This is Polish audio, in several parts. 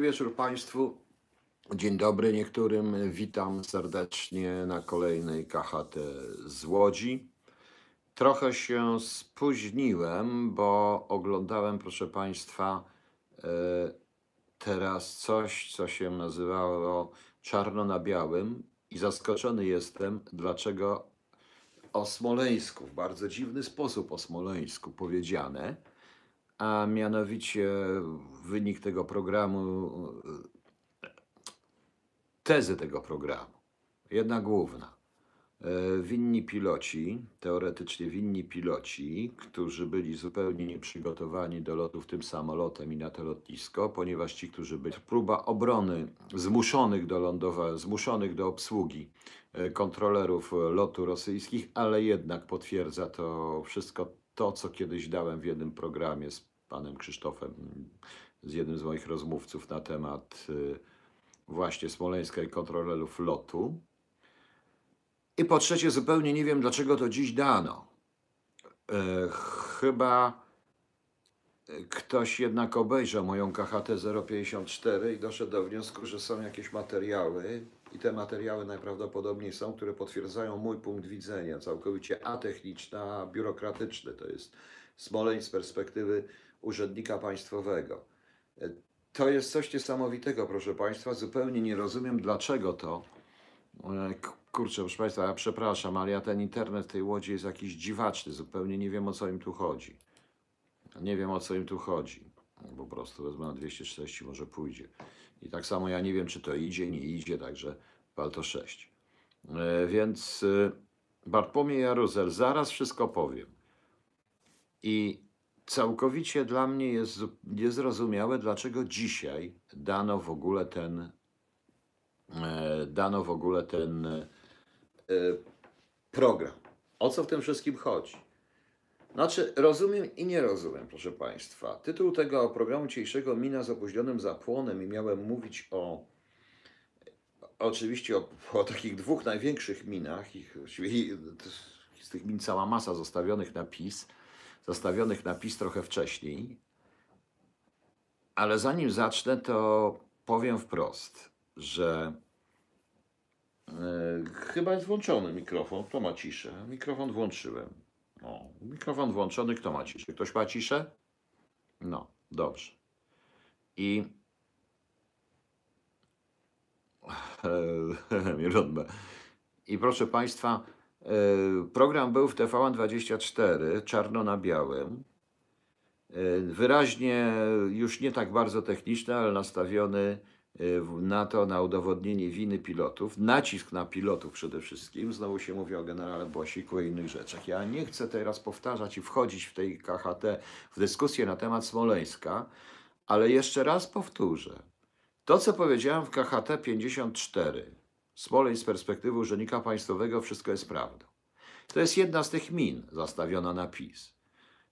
wieczór Państwu. Dzień dobry niektórym. Witam serdecznie na kolejnej KHT z Łodzi. Trochę się spóźniłem, bo oglądałem, proszę Państwa, e, teraz coś, co się nazywało czarno na białym i zaskoczony jestem, dlaczego o Smoleńsku, w bardzo dziwny sposób o Smoleńsku powiedziane, a mianowicie wynik tego programu, tezy tego programu, jedna główna. E, Winni piloci, teoretycznie winni piloci, którzy byli zupełnie nieprzygotowani do lotów tym samolotem i na to lotnisko, ponieważ ci, którzy byli, próba obrony zmuszonych do lądowania, zmuszonych do obsługi e, kontrolerów lotu rosyjskich, ale jednak potwierdza to wszystko to, co kiedyś dałem w jednym programie z panem Krzysztofem, z jednym z moich rozmówców na temat y, właśnie Smoleńska i kontrolerów lotu. I po trzecie, zupełnie nie wiem, dlaczego to dziś dano. E, chyba ktoś jednak obejrzał moją KHT 054 i doszedł do wniosku, że są jakieś materiały, i te materiały najprawdopodobniej są, które potwierdzają mój punkt widzenia, całkowicie atechniczny, a biurokratyczny. To jest Smoleń z perspektywy urzędnika państwowego. To jest coś niesamowitego, proszę Państwa. Zupełnie nie rozumiem, dlaczego to. E, Kurczę, proszę Państwa, ja przepraszam, ale ja ten internet w tej łodzi jest jakiś dziwaczny. Zupełnie nie wiem, o co im tu chodzi. Nie wiem, o co im tu chodzi. Po prostu wezmę na 240, może pójdzie. I tak samo ja nie wiem, czy to idzie, nie idzie, także pal to 6. E, Więc e, Bartłomiej Jaruzel, zaraz wszystko powiem. I całkowicie dla mnie jest zu- niezrozumiałe, dlaczego dzisiaj dano w ogóle ten, e, dano w ogóle ten program. O co w tym wszystkim chodzi? Znaczy, rozumiem i nie rozumiem, proszę Państwa. Tytuł tego programu dzisiejszego Mina z opóźnionym zapłonem i miałem mówić o oczywiście o, o takich dwóch największych minach. Ich, z tych min cała masa zostawionych na PiS, zostawionych na PiS trochę wcześniej. Ale zanim zacznę, to powiem wprost, że e, chyba jest włączony mikrofon. Kto ma ciszę? Mikrofon włączyłem. O, mikrofon włączony, kto ma ciszę? Ktoś ma ciszę? No, dobrze. I. I proszę Państwa, e, program był w TVN24, czarno na białym. E, Wyraźnie już nie tak bardzo techniczny, ale nastawiony na to, na udowodnienie winy pilotów, nacisk na pilotów przede wszystkim. Znowu się mówi o generale Błasiku i innych rzeczach. Ja nie chcę teraz powtarzać i wchodzić w tej KHT w dyskusję na temat Smoleńska, ale jeszcze raz powtórzę. To, co powiedziałem w KHT 54, Smoleń z perspektywy urzędnika państwowego, wszystko jest prawdą. To jest jedna z tych min zastawiona na PiS.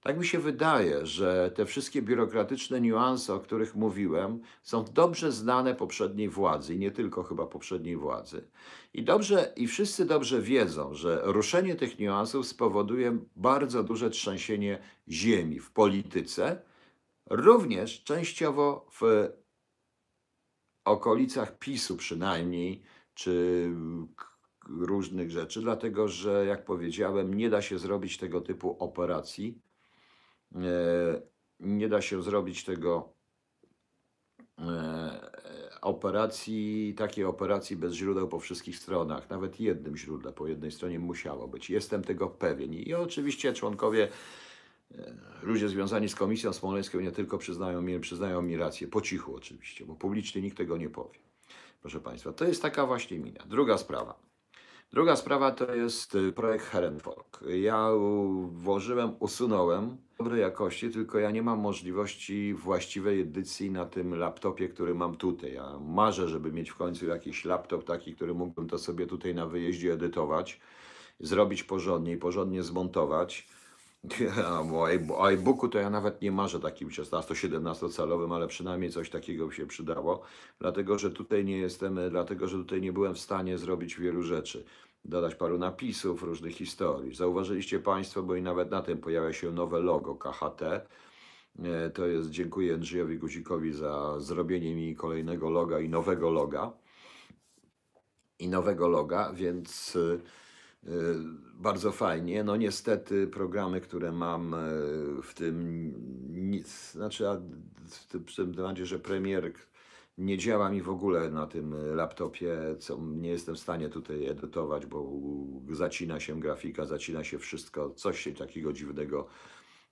Tak mi się wydaje, że te wszystkie biurokratyczne niuanse, o których mówiłem, są dobrze znane poprzedniej władzy i nie tylko chyba poprzedniej władzy. I dobrze, i wszyscy dobrze wiedzą, że ruszenie tych niuansów spowoduje bardzo duże trzęsienie ziemi w polityce, również częściowo w okolicach PiSu przynajmniej, czy różnych rzeczy, dlatego że, jak powiedziałem, nie da się zrobić tego typu operacji. E, Nie da się zrobić tego e, operacji, takiej operacji bez źródeł po wszystkich stronach. Nawet jednym źródle po jednej stronie musiało być. Jestem tego pewien. I oczywiście członkowie Ludzie związani z Komisją Smoleńską nie tylko przyznają mi, przyznają mi rację, po cichu oczywiście, bo publicznie nikt tego nie powie. Proszę Państwa, to jest taka właśnie mina. Druga sprawa. Druga sprawa to jest y, projekt Herenfolk. Ja włożyłem, usunąłem dobrej jakości, tylko ja nie mam możliwości właściwej edycji na tym laptopie, który mam tutaj. Ja marzę, żeby mieć w końcu jakiś laptop taki, który mógłbym to sobie tutaj na wyjeździe edytować, zrobić porządnie i porządnie zmontować. O o to ja nawet nie marzę takim 16-17 calowym, ale przynajmniej coś takiego się przydało, dlatego że tutaj nie jestem, e, dlatego że tutaj nie byłem w stanie zrobić wielu rzeczy. Dodać paru napisów, różnych historii. Zauważyliście Państwo, bo i nawet na tym pojawia się nowe logo KHT. E, To jest dziękuję Andrzejowi Guzikowi za zrobienie mi kolejnego loga i nowego loga. I nowego loga, więc y, bardzo fajnie. No niestety programy, które mam y, w tym, nic, znaczy w tym, w tym temacie, że premier nie działa mi w ogóle na tym laptopie, co nie jestem w stanie tutaj edytować, bo zacina się grafika, zacina się wszystko, coś się takiego dziwnego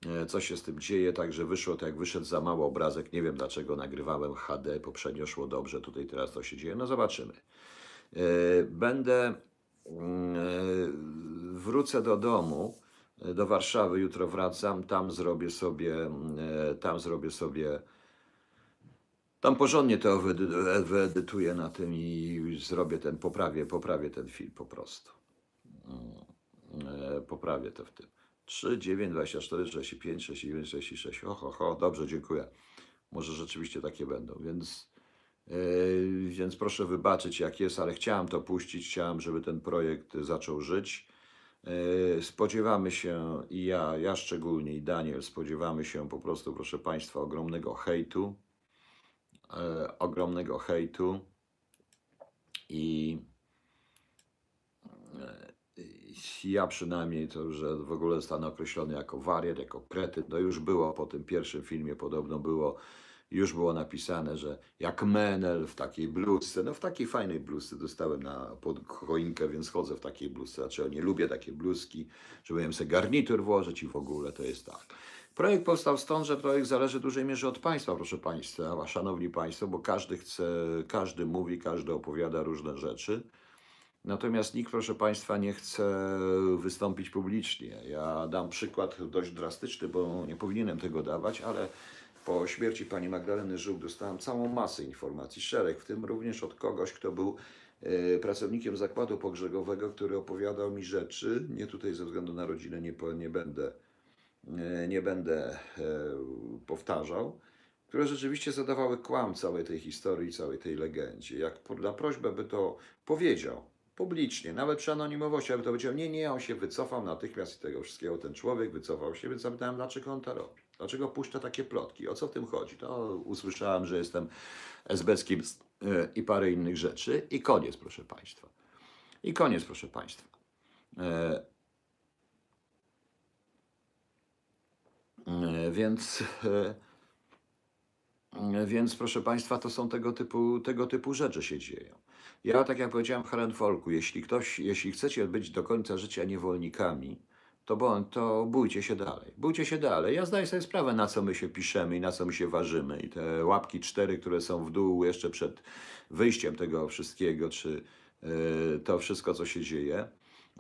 e, co się z tym dzieje, także wyszło to jak wyszedł za mało obrazek, nie wiem dlaczego nagrywałem HD, poprzednio szło dobrze, tutaj teraz to się dzieje, no zobaczymy. Będę, wrócę do domu, e, do Warszawy, jutro wracam, tam zrobię sobie, mm, e, tam zrobię sobie, tam porządnie to wyedy- wyedytuję na tym i zrobię ten, poprawię, poprawię ten film po prostu. E, poprawię to w tym. 3, 9, 24, 35, 69, 66. Oho, ho, dobrze, dziękuję. Może rzeczywiście takie będą, więc, e, więc proszę wybaczyć jak jest, ale chciałem to puścić, chciałem, żeby ten projekt zaczął żyć. E, Spodziewamy się, i ja, ja szczególnie, i Daniel, spodziewamy się po prostu, proszę Państwa, ogromnego hejtu, e, ogromnego hejtu i ja przynajmniej to, że w ogóle zostanę określony jako wariat, jako kretyn. No już było po tym pierwszym filmie, podobno było, już było napisane, że jak Menel w takiej bluzce, no w takiej fajnej bluzce dostałem na choinkę, więc chodzę w takiej bluzce. Znaczy, nie lubię takie bluzki, żeby miałem sobie garnitur włożyć i w ogóle to jest tak. Projekt powstał stąd, że projekt zależy w dużej mierze od państwa, proszę państwa, szanowni państwo, bo każdy chce, każdy mówi, każdy opowiada różne rzeczy. Natomiast nikt, proszę Państwa, nie chce wystąpić publicznie. Ja dam przykład dość drastyczny, bo nie powinienem tego dawać, ale po śmierci pani Magdaleny Żuk dostałem całą masę informacji, szereg, w tym również od kogoś, kto był e, pracownikiem zakładu pogrzebowego, który opowiadał mi rzeczy, nie tutaj ze względu na rodzinę nie, nie będę, e, nie będę e, powtarzał, które rzeczywiście zadawały kłam całej tej historii, całej tej legendzie. Jak na prośbę by to powiedział publicznie, nawet przy anonimowości, aby to powiedział, nie, nie, on się wycofał natychmiast z tego wszystkiego, ten człowiek wycofał się, więc zapytałem, dlaczego on to robi? Dlaczego puszcza takie plotki? O co w tym chodzi? To usłyszałem, że jestem esbeckim e, i parę innych rzeczy i koniec, proszę Państwa. I koniec, proszę Państwa. E, e, Więc, e, więc proszę Państwa, to są tego typu, tego typu rzeczy się dzieją. Ja, tak jak powiedziałem Helen Folku, jeśli ktoś, jeśli chcecie być do końca życia niewolnikami, to, bo, to bójcie się dalej. Bójcie się dalej. Ja zdaję sobie sprawę, na co my się piszemy i na co my się ważymy. I te łapki cztery, które są w dół jeszcze przed wyjściem tego wszystkiego, czy e, to wszystko, co się dzieje,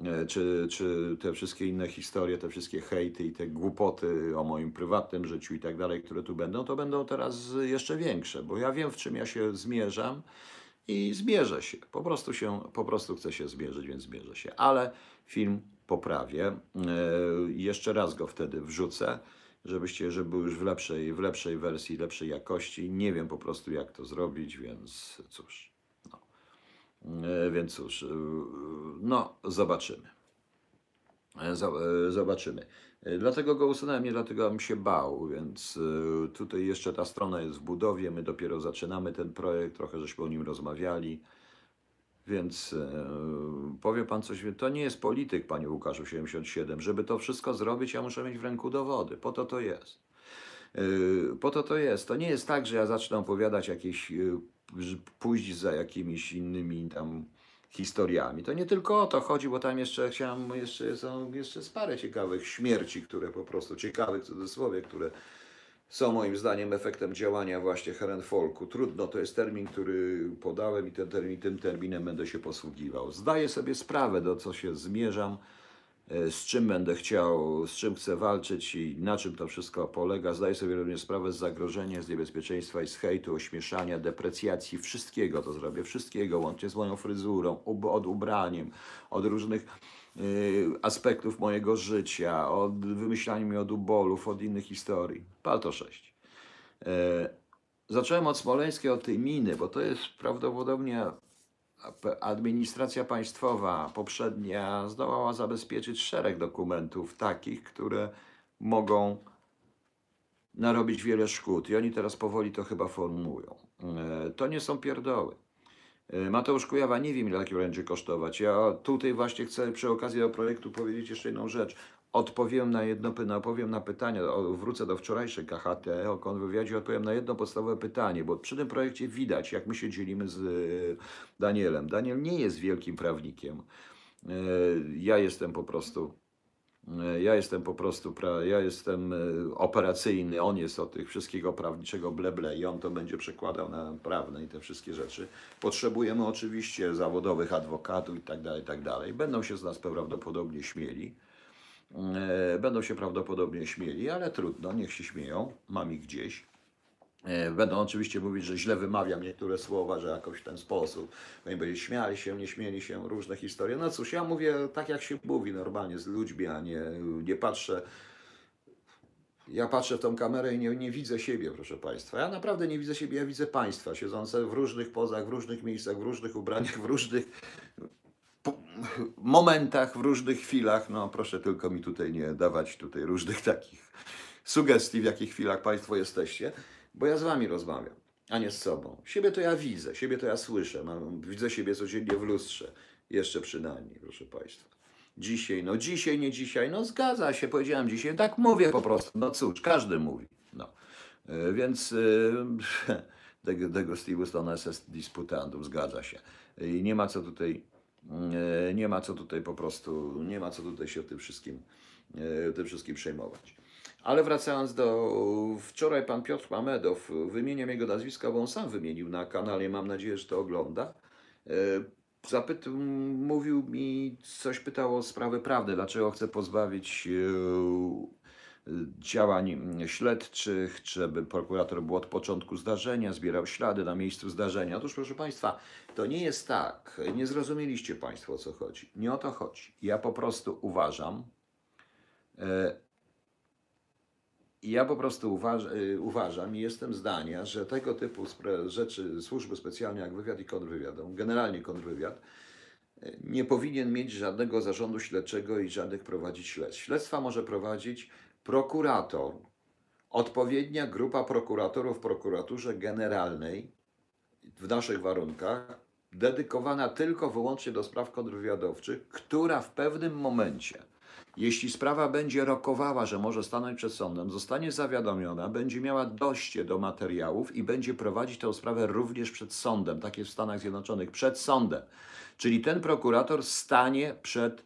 e, czy, czy te wszystkie inne historie, te wszystkie hejty i te głupoty o moim prywatnym życiu i tak dalej, które tu będą, to będą teraz jeszcze większe, bo ja wiem, w czym ja się zmierzam i zmierzę się. Po prostu się, po prostu chcę się zmierzyć, więc zmierzę się. Ale film poprawię. E, jeszcze raz go wtedy wrzucę, żebyście, żeby był już w lepszej, w lepszej wersji, lepszej jakości. Nie wiem po prostu jak to zrobić, więc cóż. No. E, Więc cóż, e, no zobaczymy. Zo- Zobaczymy. Dlatego go usunąłem, nie dlatego bym się bał, więc tutaj jeszcze ta strona jest w budowie, my dopiero zaczynamy ten projekt, trochę żeśmy o nim rozmawiali, więc e, powie Pan coś, to nie jest polityk, Panie Łukaszu 77, żeby to wszystko zrobić, ja muszę mieć w ręku dowody, po to to jest. Yy, Po to to jest. To nie jest tak, że ja zacznę opowiadać jakieś, yy, pójść za jakimiś innymi tam historiami. To nie tylko o to chodzi, bo tam jeszcze chciałem, jeszcze są jeszcze parę ciekawych śmierci, które po prostu, ciekawych w cudzysłowie, które są moim zdaniem efektem działania właśnie Helen Folku. Trudno, to jest termin, który podałem i ten termin, tym terminem będę się posługiwał. Zdaję sobie sprawę, do co się zmierzam, e, z czym będę chciał, z czym chcę walczyć i na czym to wszystko polega. Zdaję sobie również sprawę z zagrożenia, z niebezpieczeństwa i z hejtu, ośmieszania, deprecjacji, wszystkiego to zrobię, wszystkiego, łącznie z moją fryzurą, od ubraniem, od różnych aspektów mojego życia, od wymyślania mi od ubolów, od innych historii. Palto 6. E, Zacząłem od Smoleńskiej, od tej miny, bo to jest prawdopodobnie administracja państwowa poprzednia zdołała zabezpieczyć szereg dokumentów takich, które mogą narobić wiele szkód. I oni teraz powoli to chyba formułują. E, To nie są pierdoły. E, Mateusz Kujawa, nie wiem ile taki będzie kosztować. Ja tutaj właśnie chcę przy okazji do projektu powiedzieć jeszcze jedną rzecz. Odpowiem na jedno odpowiem na pytanie, wrócę do wczorajszej KHT o kontrwywiadzie, odpowiem na jedno podstawowe pytanie, bo przy tym projekcie widać, jak my się dzielimy z e, Danielem. Daniel nie jest wielkim prawnikiem. E, Ja jestem po prostu E, Ja jestem po prostu, ja jestem e, operacyjny, on jest od tych wszystkiego prawniczego bleble i on to będzie przekładał na prawne i te wszystkie rzeczy. Potrzebujemy oczywiście zawodowych adwokatów i tak dalej, i tak dalej. Będą się z nas prawdopodobnie śmieli. E, Będą się prawdopodobnie śmieli, ale trudno, niech się śmieją, mam ich gdzieś. E, Będą oczywiście mówić, że źle wymawiam niektóre słowa, że jakoś w ten sposób. Oni będą śmiali się, nie śmieli się, różne historie. No cóż, ja mówię tak, jak się mówi normalnie z ludźmi, a nie, nie patrzę. Ja patrzę w tą kamerę i nie, nie widzę siebie, proszę Państwa. Ja naprawdę nie widzę siebie, ja widzę Państwa siedzące w różnych pozach, w różnych miejscach, w różnych ubraniach, w różnych momentach, w różnych chwilach. No proszę tylko mi tutaj nie dawać tutaj różnych takich sugestii, w jakich chwilach Państwo jesteście, bo ja z Wami rozmawiam, a nie z sobą. Siebie to ja widzę, siebie to ja słyszę, mam, widzę siebie codziennie w lustrze, jeszcze przynajmniej, proszę Państwa. Dzisiaj, no dzisiaj, nie dzisiaj, no zgadza się, powiedziałem dzisiaj, tak mówię po prostu, no cóż, każdy mówi, no. E, Więc e, dego, dego stibus non est disputandum, zgadza się. I nie ma co tutaj, e, nie ma co tutaj po prostu, nie ma co tutaj się tym wszystkim, e, tym wszystkim przejmować. Ale wracając do. Wczoraj pan Piotr Mamedow, wymieniam jego nazwiska, bo on sam wymienił na kanale, mam nadzieję, że to ogląda. E, Zapyt, mówił mi, coś pytał o sprawę prawdy, dlaczego chce pozbawić e, działań śledczych, żeby prokurator był od początku zdarzenia, zbierał ślady na miejscu zdarzenia. Otóż, proszę Państwa, to nie jest tak. Nie zrozumieliście Państwo, o co chodzi. Nie o to chodzi. Ja po prostu uważam, e, ja po prostu uważ, y, uważam i jestem zdania, że tego typu rzeczy, służby specjalne jak wywiad i kontrwywiad, generalnie kontrwywiad, y, nie powinien mieć żadnego zarządu śledczego i żadnych prowadzić śledztw. Śledztwa może prowadzić prokurator, odpowiednia grupa prokuratorów w prokuraturze generalnej w naszych warunkach, dedykowana tylko wyłącznie do spraw kontrwywiadowczych, która w pewnym momencie jeśli sprawa będzie rokowała, że może stanąć przed sądem, zostanie zawiadomiona, będzie miała dojście do materiałów i będzie prowadzić tę sprawę również przed sądem, tak jest w Stanach Zjednoczonych, przed sądem. Czyli ten prokurator stanie przed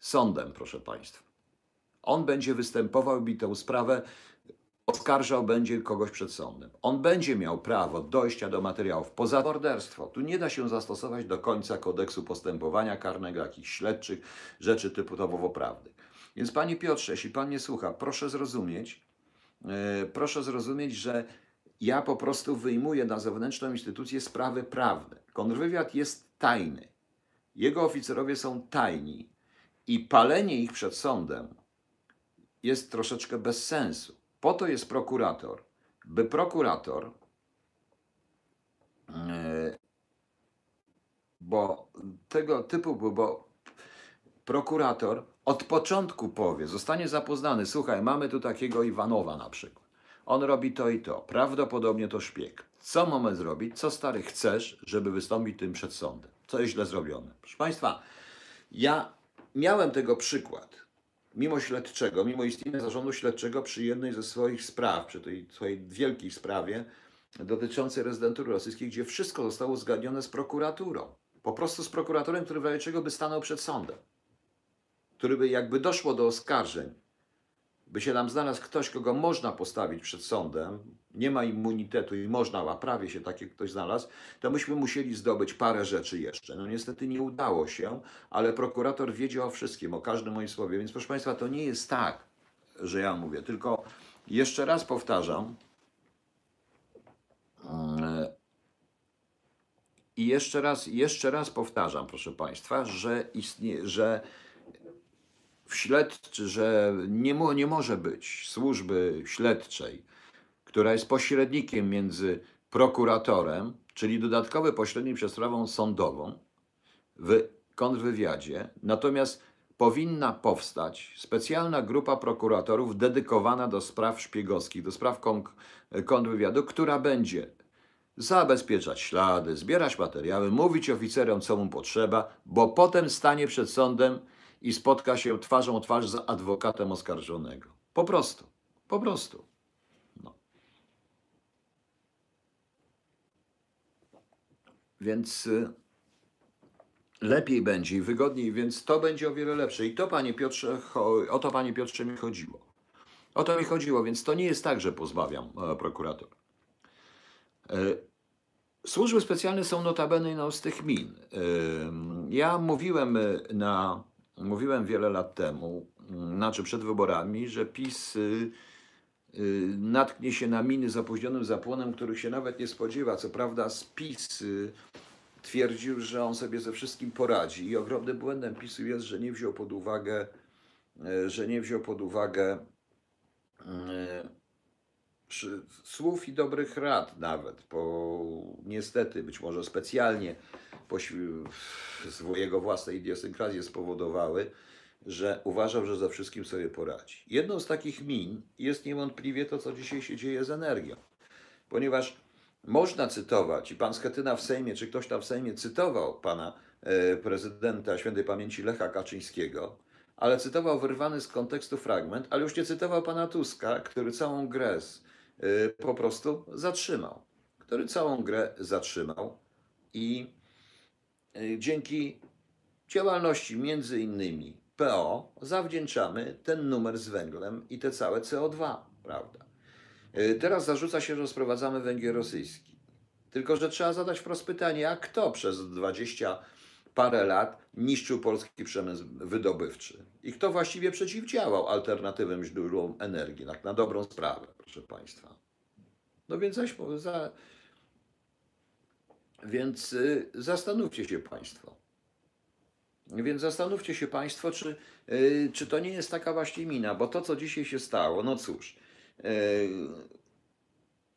sądem, proszę Państwa. On będzie występował i tę sprawę oskarżał będzie kogoś przed sądem. On będzie miał prawo dojścia do materiałów poza morderstwo. Tu nie da się zastosować do końca kodeksu postępowania karnego, jakichś śledczych rzeczy typu prawnych. Więc panie Piotrze, jeśli pan nie słucha, proszę zrozumieć, e, proszę zrozumieć, że ja po prostu wyjmuję na zewnętrzną instytucję sprawy prawne. Kontrwywiad jest tajny. Jego oficerowie są tajni i palenie ich przed sądem jest troszeczkę bez sensu. Po to jest prokurator, by prokurator, e, bo tego typu, bo prokurator od początku powie, zostanie zapoznany, słuchaj, mamy tu takiego Iwanowa na przykład. On robi to i to, prawdopodobnie to szpieg. Co mamy zrobić? Co stary chcesz, żeby wystąpić tym przed sądem? Co jest źle zrobione? Proszę Państwa, ja miałem tego przykład mimo śledczego, mimo istnienia zarządu śledczego przy jednej ze swoich spraw, przy tej swojej wielkiej sprawie dotyczącej rezydentury rosyjskiej, gdzie wszystko zostało uzgadnione z prokuraturą. Po prostu z prokuratorem, który w razie czego by stanął przed sądem. Który by jakby doszło do oskarżeń, by się tam znalazł ktoś, kogo można postawić przed sądem, nie ma immunitetu i można, a prawie się taki ktoś znalazł, to myśmy musieli zdobyć parę rzeczy jeszcze. No niestety nie udało się, ale prokurator wiedział o wszystkim, o każdym moim słowie. Więc proszę Państwa, to nie jest tak, że ja mówię, tylko jeszcze raz powtarzam, e, i jeszcze raz, jeszcze raz powtarzam, proszę Państwa, że istnieje, że śledczy, że nie, mo, nie może być służby śledczej, która jest pośrednikiem między prokuratorem, czyli dodatkowy pośrednik przed sprawą sądową w kontrwywiadzie, natomiast powinna powstać specjalna grupa prokuratorów dedykowana do spraw szpiegowskich, do spraw kon- kontrwywiadu, która będzie zabezpieczać ślady, zbierać materiały, mówić oficerom, co mu potrzeba, bo potem stanie przed sądem i spotka się twarzą twarz z adwokatem oskarżonego. Po prostu, po prostu. No. Więc y, lepiej będzie i wygodniej, więc to będzie o wiele lepsze. I to, panie Piotrze, o to, panie Piotrze, mi chodziło. O to mi chodziło, więc to nie jest tak, że pozbawiam e, prokuratora. E, Służby specjalne są notabene no, z tych min. Ym, Ja mówiłem y, na, mówiłem wiele lat temu, mm, znaczy przed wyborami, że PiS y, natknie się na miny z opóźnionym zapłonem, których się nawet nie spodziewa. Co prawda z PiS twierdził, że on sobie ze wszystkim poradzi i ogromnym błędem PiSu jest, że nie wziął pod uwagę, y, że nie wziął pod uwagę przy, słów i dobrych rad nawet, po niestety, być może specjalnie jego własnej idiosynkrazji spowodowały, że uważał, że ze wszystkim sobie poradzi. Jedną z takich min jest niewątpliwie to, co dzisiaj się dzieje z energią. Ponieważ można cytować, i pan Schetyna w Sejmie, czy ktoś tam w Sejmie cytował pana e, prezydenta świętej pamięci Lecha Kaczyńskiego, ale cytował wyrwany z kontekstu fragment, ale już nie cytował pana Tuska, który całą grę z, e, po prostu zatrzymał. Który całą grę zatrzymał i dzięki działalności między innymi PO zawdzięczamy ten numer z węglem i te całe CO2, prawda? E, Teraz zarzuca się, że sprowadzamy węgiel rosyjski. Tylko, że trzeba zadać wprost pytanie, a kto przez 20 parę lat niszczył polski przemysł wydobywczy? I kto właściwie przeciwdziałał alternatywnym źródłom energii, tak na dobrą sprawę, proszę Państwa. No więc, zaś, za, więc y, zastanówcie się Państwo. Więc zastanówcie się Państwo, czy, y, czy to nie jest taka właśnie mina, bo to, co dzisiaj się stało, no cóż, y,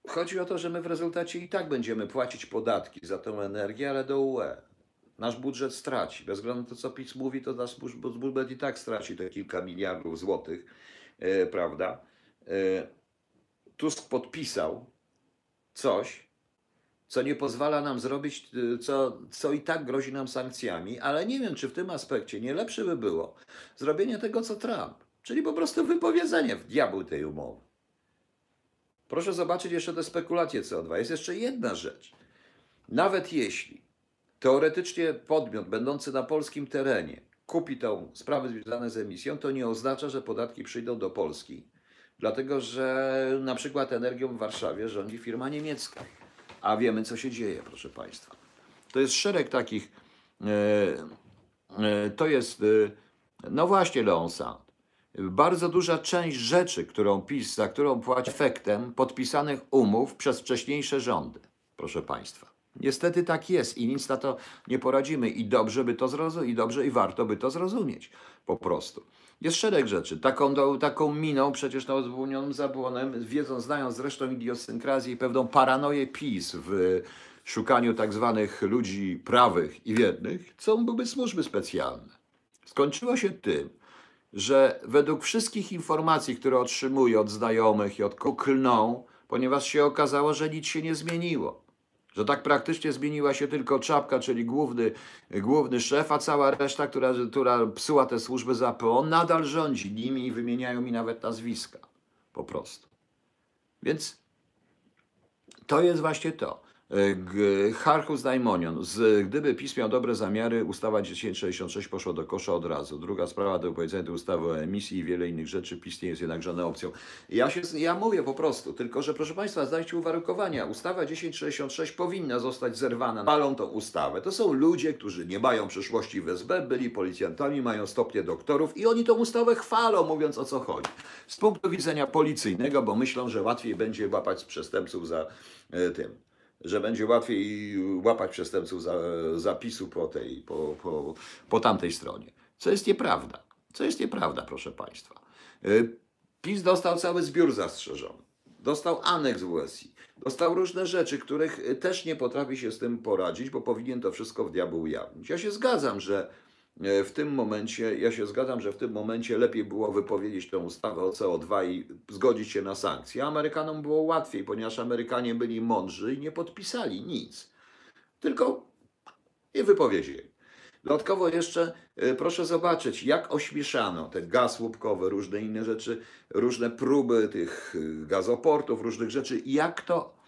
chodzi o to, że my w rezultacie i tak będziemy płacić podatki za tą energię, ale do UE. Nasz budżet straci. Bez względu na to, co PiS mówi, to nasz budżet i tak straci te kilka miliardów złotych, prawda? Tusk podpisał coś, co nie pozwala nam zrobić, y, co, co i tak grozi nam sankcjami, ale nie wiem, czy w tym aspekcie nie lepsze by było zrobienie tego, co Trump, czyli po prostu wypowiedzenie w diabły tej umowy. Proszę zobaczyć jeszcze te spekulacje CO2. Jest jeszcze jedna rzecz. Nawet jeśli teoretycznie podmiot będący na polskim terenie kupi tą sprawę związane z emisją, to nie oznacza, że podatki przyjdą do Polski. Dlatego, że na przykład energią w Warszawie rządzi firma niemiecka. A wiemy, co się dzieje, proszę Państwa. To jest szereg takich. E, e, to jest. E, no właśnie, Leon Sand. Bardzo duża część rzeczy, którą PiS, za którą płaci efektem podpisanych umów przez wcześniejsze rządy, proszę Państwa. Niestety tak jest i nic na to nie poradzimy i dobrze by to zrozumieć, i dobrze i warto by to zrozumieć po prostu. Jest szereg rzeczy. Taką, taką miną przecież na zwolnionym zabłonem, wiedząc, znając zresztą idiosynkrazję i pewną paranoję PiS w szukaniu tak zwanych ludzi prawych i wiernych, są były służby specjalne. Skończyło się tym, że według wszystkich informacji, które otrzymuję od znajomych i od klną, ponieważ się okazało, że nic się nie zmieniło. Że tak praktycznie zmieniła się tylko czapka, czyli główny, główny szef, a cała reszta, która, która psuła te służby za PO, nadal rządzi nimi i wymieniają mi nawet nazwiska. Po prostu. Więc to jest właśnie to. Harchus Daimonion. Z, gdyby PiS miał dobre zamiary, ustawa 1066 poszła do kosza od razu. Druga sprawa do powiedzenia tej ustawy o emisji i wiele innych rzeczy. PiS nie jest jednak żadną opcją. Ja, się, ja mówię po prostu, tylko że proszę Państwa, zdajcie uwarunkowania. Ustawa 1066 powinna zostać zerwana. Palą tą ustawę. To są ludzie, którzy nie mają przyszłości w SB, byli policjantami, mają stopnie doktorów i oni tą ustawę chwalą, mówiąc o co chodzi. Z punktu widzenia policyjnego, bo myślą, że łatwiej będzie łapać przestępców za e, tym że będzie łatwiej łapać przestępców za, zapisu po tej, po, po, po tamtej stronie. Co jest nieprawda. Co jest nieprawda, proszę Państwa. Y, PiS dostał cały zbiór zastrzeżony. Dostał aneks WSI. Dostał różne rzeczy, których y, też nie potrafi się z tym poradzić, bo powinien to wszystko w diabł ujawnić. Ja się zgadzam, że w tym momencie, ja się zgadzam, że w tym momencie lepiej było wypowiedzieć tę ustawę o CO2 i zgodzić się na sankcje. Amerykanom było łatwiej, ponieważ Amerykanie byli mądrzy i nie podpisali nic. Tylko nie wypowiedzieli. Dodatkowo jeszcze y, proszę zobaczyć, jak ośmieszano te gaz łupkowy, różne inne rzeczy, różne próby tych y, gazoportów, różnych rzeczy, jak to,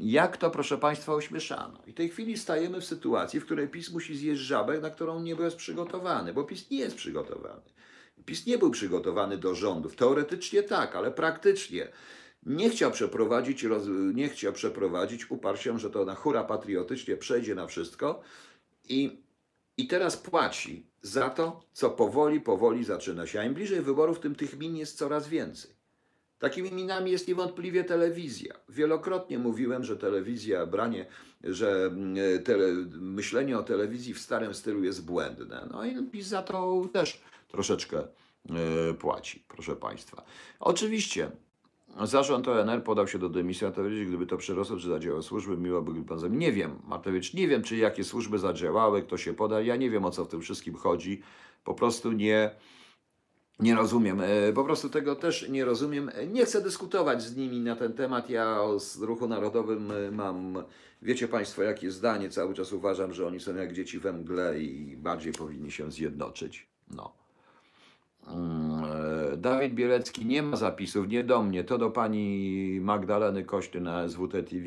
jak to proszę Państwa ośmieszano. I w tej chwili stajemy w sytuacji, w której PiS musi zjeść żabę, na którą nie był przygotowany, bo PiS nie jest przygotowany. PiS nie był przygotowany do rządów. Teoretycznie tak, ale praktycznie nie chciał przeprowadzić, nie chciał przeprowadzić, uparł się, że to na hura patriotycznie przejdzie na wszystko i i teraz płaci za to, co powoli, powoli zaczyna się. A im bliżej wyborów, tym tych min jest coraz więcej. Takimi minami jest niewątpliwie telewizja. Wielokrotnie mówiłem, że telewizja, branie, że mm, tele, myślenie o telewizji w starym stylu jest błędne. No i PiS za to też troszeczkę e, płaci, proszę Państwa. Oczywiście Zarząd ONR podał się do dymisji Matewicz, gdyby to przerosło, czy zadziałały służby, miło by pan zamiast. Nie wiem, Matewicz, nie wiem, czy jakie służby zadziałały, kto się poda, ja nie wiem, o co w tym wszystkim chodzi. Po prostu nie, nie rozumiem. E, po prostu tego też nie rozumiem. Nie chcę dyskutować z nimi na ten temat. Ja z Ruchu Narodowym e, mam, wiecie Państwo, jakie zdanie. Cały czas uważam, że oni są jak dzieci we mgle i bardziej powinni się zjednoczyć. No. Mm, e, Dawid Bielecki nie ma zapisów, nie do mnie, to do pani Magdaleny Kośty na SWT TV.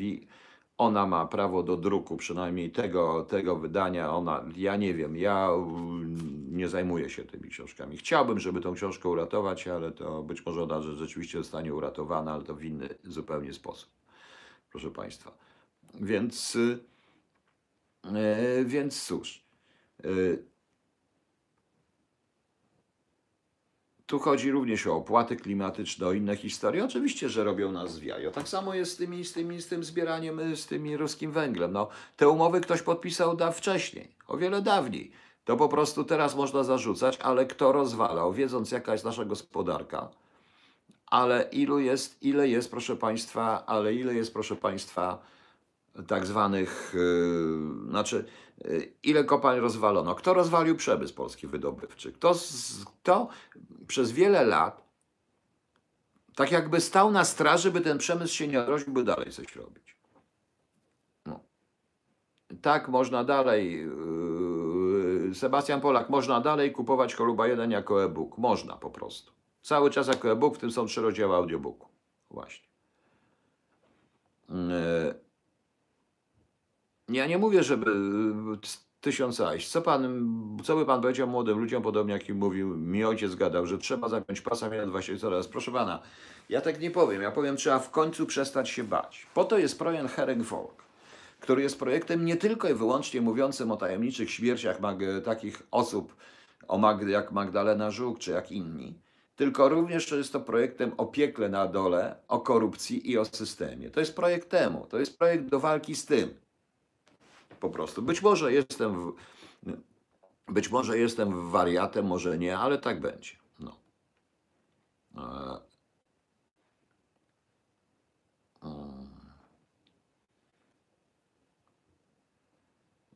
Ona ma prawo do druku, przynajmniej tego, tego wydania. Ona, ja nie wiem, ja mm, nie zajmuję się tymi książkami. Chciałbym, żeby tą książkę uratować, ale to być może ona rzeczywiście zostanie uratowana, ale to w inny zupełnie sposób. Proszę Państwa. Więc, yy, więc cóż. Tu chodzi również o opłaty klimatyczne, o inne historie. Oczywiście, że robią nas w. Tak samo jest z, tymi, z, tymi, z tym zbieraniem, z tymi ruskim węglem. No, te umowy ktoś podpisał da wcześniej, o wiele dawniej. To po prostu teraz można zarzucać, ale kto rozwalał, wiedząc jaka jest nasza gospodarka, ale ilu jest, ile jest, proszę Państwa, ale ile jest, proszę Państwa, tak zwanych, yy, znaczy ile kopalń rozwalono. Kto rozwalił przemysł polski wydobywczy? Kto, kto przez wiele lat tak jakby stał na straży, by ten przemysł się nie odrodził, by dalej coś robić. No. Tak można dalej, yy, Sebastian Polak, można dalej kupować Koluba 1 jako e-book. Można po prostu. Cały czas jako e-book, w tym są trzy rozdziały audiobooku. Właśnie. Yy. Ja nie mówię, żeby y, tysiąc ajść. Co, pan, co by pan powiedział młodym ludziom, podobnie jak im mówił, mi ojciec gadał, że trzeba zapiąć pasa miałem właśnie coraz. Proszę pana, ja tak nie powiem. Ja powiem, trzeba w końcu przestać się bać. Po to jest projekt Herring Folk, który jest projektem nie tylko i wyłącznie mówiącym o tajemniczych śmierciach takich osób o Magdy, jak Magdalena Żuk, czy jak inni, tylko również jest to projektem o piekle na dole, o korupcji i o systemie. To jest projekt temu, to jest projekt do walki z tym po prostu. Być może jestem, w, być może jestem wariatem, może nie, ale tak będzie. No. E,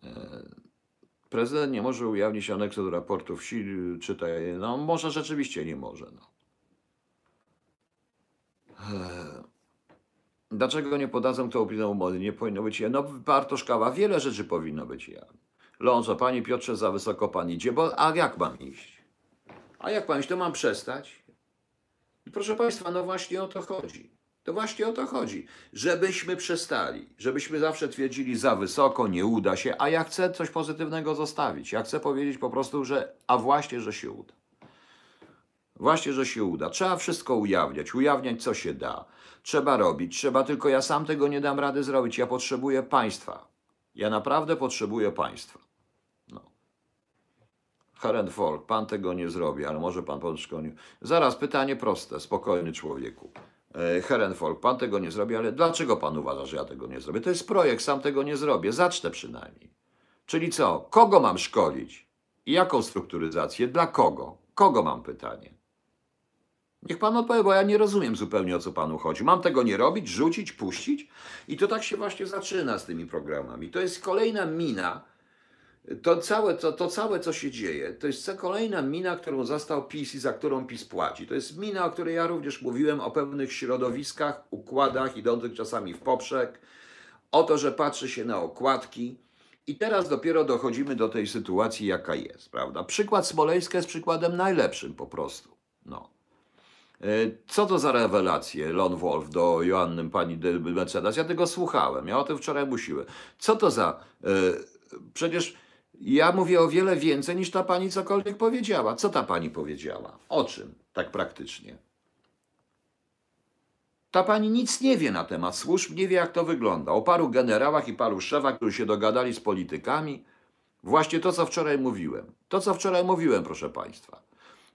e, prezydent nie może ujawnić aneksu do raportu wsi, czytaj, no może rzeczywiście nie może. No. Dlaczego nie podadzą, kto upinał umowy? Nie powinno być je. No, Bartoszkawa, wiele rzeczy powinno być ja. Lonzo, panie Piotrze, za wysoko pan idzie, bo a jak mam iść? A jak mam iść, to mam przestać? I proszę państwa, no właśnie o to chodzi. To właśnie o to chodzi. Żebyśmy przestali, żebyśmy zawsze twierdzili za wysoko, nie uda się, a ja chcę coś pozytywnego zostawić. Ja chcę powiedzieć po prostu, że a właśnie, że się uda. Właśnie, że się uda. Trzeba wszystko ujawniać, ujawniać co się da. Trzeba robić, trzeba tylko ja sam tego nie dam rady zrobić. Ja potrzebuję państwa. Ja naprawdę potrzebuję państwa. No. Folk, pan tego nie zrobi, ale może pan po szkoleniu. Zaraz pytanie proste, spokojny człowieku. E, Folk, pan tego nie zrobi, ale dlaczego pan uważa, że ja tego nie zrobię? To jest projekt, sam tego nie zrobię. Zacznę przynajmniej. Czyli co? Kogo mam szkolić? I jaką strukturyzację? Dla kogo? Kogo mam pytanie? Niech pan odpowie, bo ja nie rozumiem zupełnie o co panu chodzi. Mam tego nie robić, rzucić, puścić? I to tak się właśnie zaczyna z tymi programami. To jest kolejna mina to całe, to, to całe, co się dzieje, to jest kolejna mina, którą zastał PiS i za którą PiS płaci. To jest mina, o której ja również mówiłem, o pewnych środowiskach, układach idących czasami w poprzek, o to, że patrzy się na okładki. I teraz dopiero dochodzimy do tej sytuacji, jaka jest, prawda? Przykład Smoleńska jest przykładem najlepszym po prostu. No. E, Co to za rewelacje Lon Wolf do Joanny pani de Mecenas? Ja tego słuchałem, ja o tym wczoraj musiłem. Co to za... e, Przecież ja mówię o wiele więcej niż ta pani cokolwiek powiedziała. Co ta pani powiedziała? O czym tak praktycznie? Ta pani nic nie wie na temat służb, nie wie jak to wygląda. O paru generałach i paru szefach, którzy się dogadali z politykami. Właśnie to, co wczoraj mówiłem. To, co wczoraj mówiłem, proszę państwa.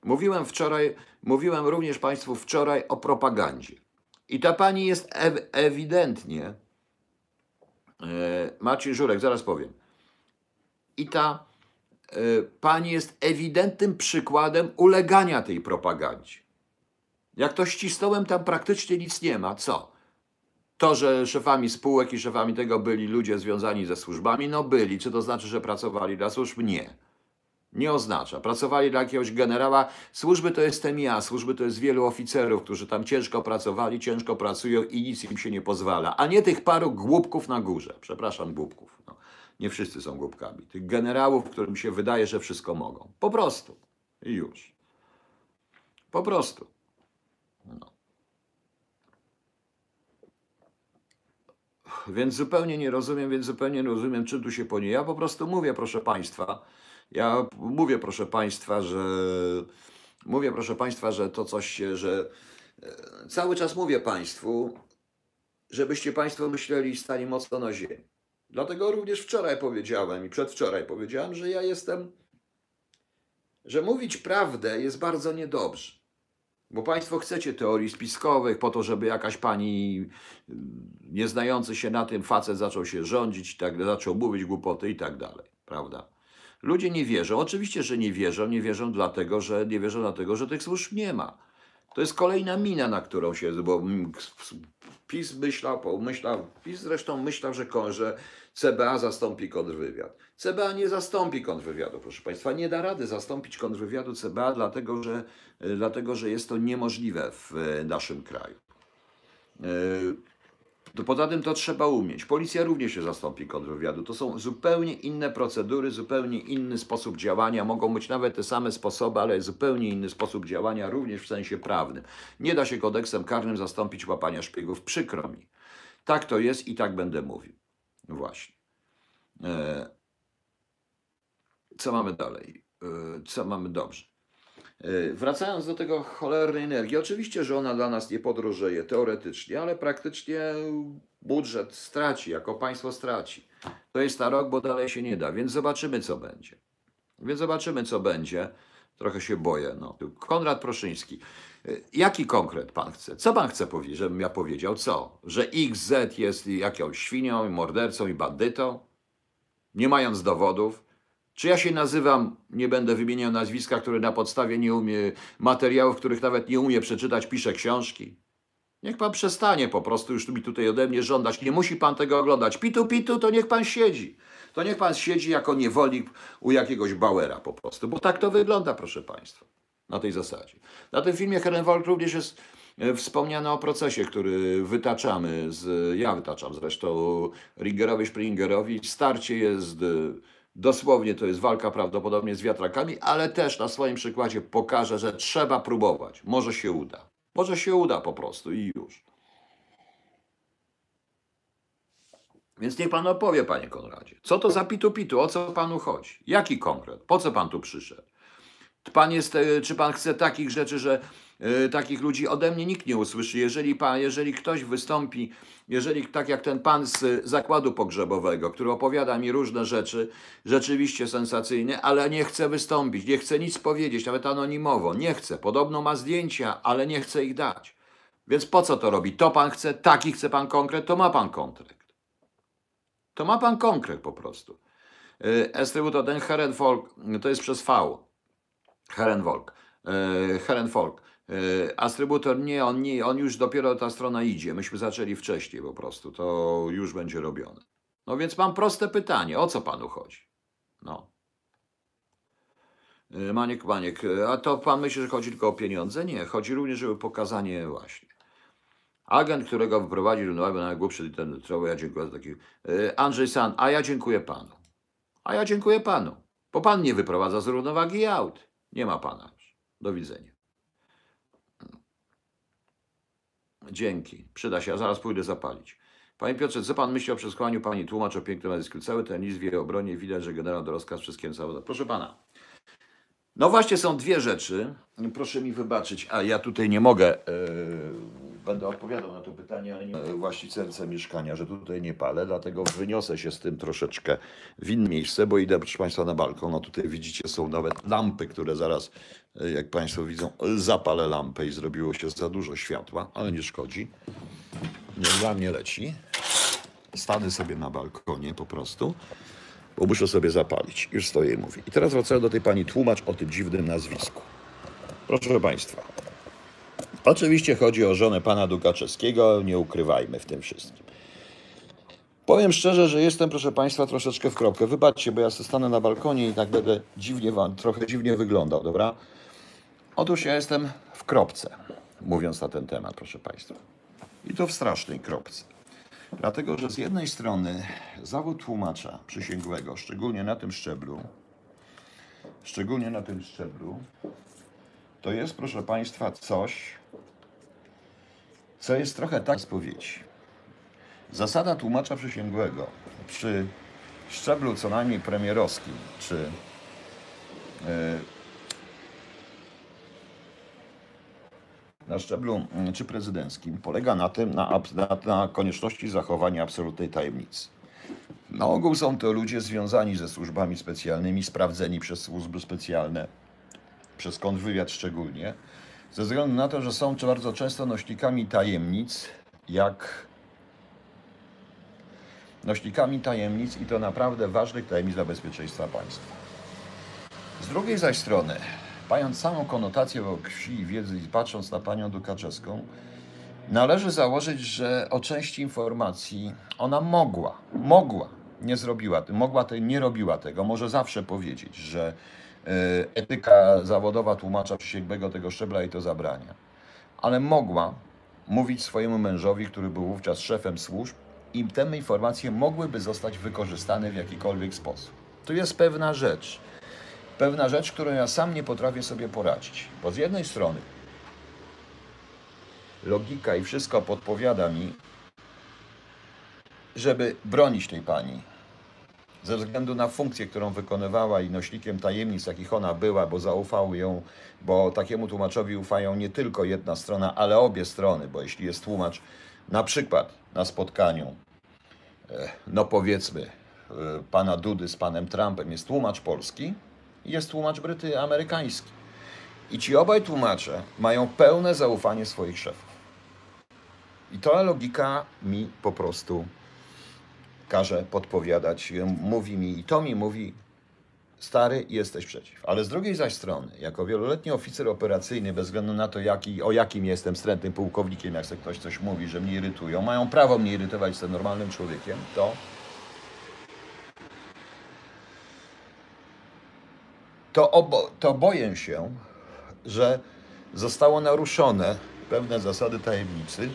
Mówiłem wczoraj, mówiłem również państwu wczoraj o propagandzie. I ta pani jest ew ewidentnie, e, Marcin Żurek, zaraz powiem. I ta e, pani jest ewidentnym przykładem ulegania tej propagandzie. Jak to ścisnąłem, tam praktycznie nic nie ma. Co? To, że szefami spółek i szefami tego byli ludzie związani ze służbami, no byli. Czy to znaczy, że pracowali dla służb? Nie. Nie oznacza. Pracowali dla jakiegoś generała. Służby to jestem ja, służby to jest wielu oficerów, którzy tam ciężko pracowali, ciężko pracują i nic im się nie pozwala. A nie tych paru głupków na górze. Przepraszam, głupków. No, nie wszyscy są głupkami. Tych generałów, którym się wydaje, że wszystko mogą. Po prostu. I już. Po prostu. No. Więc zupełnie nie rozumiem, więc zupełnie nie rozumiem, czym tu się ponie. Ja po prostu mówię, proszę Państwa, ja mówię, proszę Państwa, że mówię, proszę Państwa, że to coś że e, cały czas mówię Państwu, żebyście Państwo myśleli i stali mocno na ziemi. Dlatego również wczoraj powiedziałem i przedwczoraj powiedziałem, że ja jestem, że mówić prawdę jest bardzo niedobrze. Bo Państwo chcecie teorii spiskowych po to, żeby jakaś pani mm, nieznający się na tym facet zaczął się rządzić, tak, zaczął mówić głupoty i tak dalej, prawda? Ludzie nie wierzą. Oczywiście, że nie wierzą. Nie wierzą dlatego, że nie wierzą dlatego, że tych służb nie ma. To jest kolejna mina, na którą się, bo mm, PiS myślał, pomyślał, PiS zresztą myślał, że, że CBA zastąpi kontrwywiad. CBA nie zastąpi kontrwywiadu, proszę Państwa. Nie da rady zastąpić kontrwywiadu CBA, dlatego że, y, dlatego, że jest to niemożliwe w y, naszym kraju. To poza tym to trzeba umieć. Policja również się zastąpi kontrwywiadu. To są zupełnie inne procedury, zupełnie inny sposób działania. Mogą być nawet te same sposoby, ale zupełnie inny sposób działania, również w sensie prawnym. Nie da się kodeksem karnym zastąpić łapania szpiegów. Przykro mi. Tak to jest i tak będę mówił. Właśnie. E, Co mamy dalej? E, Co mamy dobrze? E, Wracając do tego cholernej energii, oczywiście, że ona dla nas nie podrożeje teoretycznie, ale praktycznie budżet straci, jako państwo straci. To jest na rok, bo dalej się nie da, więc zobaczymy, co będzie. Więc zobaczymy, co będzie. Trochę się boję. No. Konrad Proszyński. E, Jaki konkret pan chce? Co pan chce powiedzieć, żebym ja powiedział? Co? Że XZ jest jakąś świnią, mordercą i bandytą? Nie mając dowodów? Czy ja się nazywam, nie będę wymieniał nazwiska, które na podstawie nie umie, materiałów, których nawet nie umie przeczytać, pisze książki? Niech pan przestanie po prostu już mi tutaj ode mnie żądać. Nie musi pan tego oglądać. Pitu, pitu, to niech pan siedzi. To niech pan siedzi jako niewolnik u jakiegoś Bauera po prostu. Bo tak to wygląda, proszę państwa. Na tej zasadzie. Na tym filmie Herenwald również jest e, wspomniane o procesie, który wytaczamy, z, ja wytaczam zresztą Ringerowi Springerowi. Starcie jest e, dosłownie, to jest walka prawdopodobnie z wiatrakami, ale też na swoim przykładzie pokażę, że trzeba próbować. Może się uda. Może się uda po prostu i już. Więc niech pan opowie, panie Konradzie. Co to za pitu-pitu? O co panu chodzi? Jaki konkret? Po co pan tu przyszedł? Pan jest, e, czy pan chce takich rzeczy, że e, takich ludzi ode mnie nikt nie usłyszy. Jeżeli, pan, jeżeli ktoś wystąpi, jeżeli tak jak ten pan z zakładu pogrzebowego, który opowiada mi różne rzeczy, rzeczywiście sensacyjne, ale nie chce wystąpić, nie chce nic powiedzieć, nawet anonimowo, nie chce. Podobno ma zdjęcia, ale nie chce ich dać. Więc po co to robi? To pan chce, taki chce pan konkret, to ma pan konkret. To ma pan konkret po prostu. Estrybuto, ten Herenfolk, to jest przez V. Herenvolk. E, Herenfolk. E, Astrybutor nie, on nie, on już dopiero ta strona idzie. Myśmy zaczęli wcześniej po prostu. To już będzie robione. No więc mam proste pytanie. O co panu chodzi? No. Y, Maniek, Maniek, a to pan myśli, że chodzi tylko o pieniądze? Nie, chodzi również o pokazanie właśnie. Agent, którego wyprowadził równowagę na najgłupszy internetowy, ja dziękuję za taki... Andrzej San, a ja dziękuję panu. A ja dziękuję panu, bo pan nie wyprowadza z równowagi aut. Nie ma pana już. Do widzenia. Dzięki. Przyda się, a zaraz pójdę zapalić. Panie Piotrze, co pan myśli o przesłaniu pani tłumacz o pięknym nazwisku? Cały ten list w jej obronie widać, że generał do rozkaz wszystkim zawodom. Proszę pana. No właśnie są dwie rzeczy. Proszę mi wybaczyć, a ja tutaj nie mogę. Yy, będę odpowiadał na to pytanie, ale nie yy, właścicielce mieszkania, że tutaj nie palę, dlatego wyniosę się z tym troszeczkę w inne miejsce, bo idę, proszę Państwa, na balkon. No tutaj widzicie, są nawet lampy, które zaraz, yy, jak Państwo widzą, zapalę lampę i zrobiło się za dużo światła, ale nie szkodzi. Nie dla mnie leci. Stanę sobie na balkonie po prostu bo muszę sobie zapalić. Już stoję i mówię. I teraz wracając do tej pani tłumacz o tym dziwnym nazwisku. Proszę Państwa. Oczywiście chodzi o żonę pana Dukaczewskiego, nie ukrywajmy w tym wszystkim. Powiem szczerze, że jestem, proszę Państwa, troszeczkę w kropkę. Wybaczcie, bo ja stanę na balkonie i tak będę dziwnie, trochę dziwnie wyglądał, dobra? Otóż ja jestem w kropce, mówiąc na ten temat, proszę Państwa. I to w strasznej kropce. Dlatego, że z jednej strony zawód tłumacza przysięgłego, szczególnie na tym szczeblu, szczególnie na tym szczeblu, to jest, proszę Państwa, coś, co jest trochę tak spowiedzi. Zasada tłumacza przysięgłego przy szczeblu co najmniej premierowskim, czy yy, na szczeblu mm, czy prezydenckim polega na tym, na, na, na konieczności zachowania absolutnej tajemnicy. Na ogół są to ludzie związani ze służbami specjalnymi, sprawdzeni przez służby specjalne, przez kontrwywiad szczególnie, ze względu na to, że są bardzo często nośnikami tajemnic, jak nośnikami tajemnic i to naprawdę ważnych tajemnic dla bezpieczeństwa państwa. Z drugiej zaś strony, mając samą konotację krwi i wiedzy i patrząc na panią Dukaczewską, należy założyć, że o części informacji ona mogła, mogła, nie zrobiła, mogła, te, nie robiła tego, może zawsze powiedzieć, że etyka zawodowa tłumacza przysięgłego tego szczebla jej to zabrania. Ale mogła mówić swojemu mężowi, który był wówczas szefem służb, i te informacje mogłyby zostać wykorzystane w jakikolwiek sposób. Tu jest pewna rzecz, pewna rzecz, którą ja sam nie potrafię sobie poradzić. Bo z jednej strony logika i wszystko podpowiada mi, żeby bronić tej pani. Ze względu na funkcję, którą wykonywała i nośnikiem tajemnic, jakich ona była, bo zaufał ją, bo takiemu tłumaczowi ufają nie tylko jedna strona, ale obie strony, bo jeśli jest tłumacz, na przykład na spotkaniu, e, no powiedzmy, e, pana Dudy z panem Trumpem jest tłumacz polski i jest tłumacz bryty amerykański. I ci obaj tłumacze mają pełne zaufanie swoich szefów. I ta logika mi po prostu każe podpowiadać, mówi mi i to mi mówi, stary, jesteś przeciw. Ale z drugiej zaś strony, jako wieloletni oficer operacyjny, bez względu na to, jaki, o jakim jestem wstrętnym pułkownikiem, jak ktoś coś mówi, że mnie irytują, mają prawo mnie irytować, jestem normalnym człowiekiem, to to, obo, to boję się, że zostało naruszone pewne zasady tajemnicy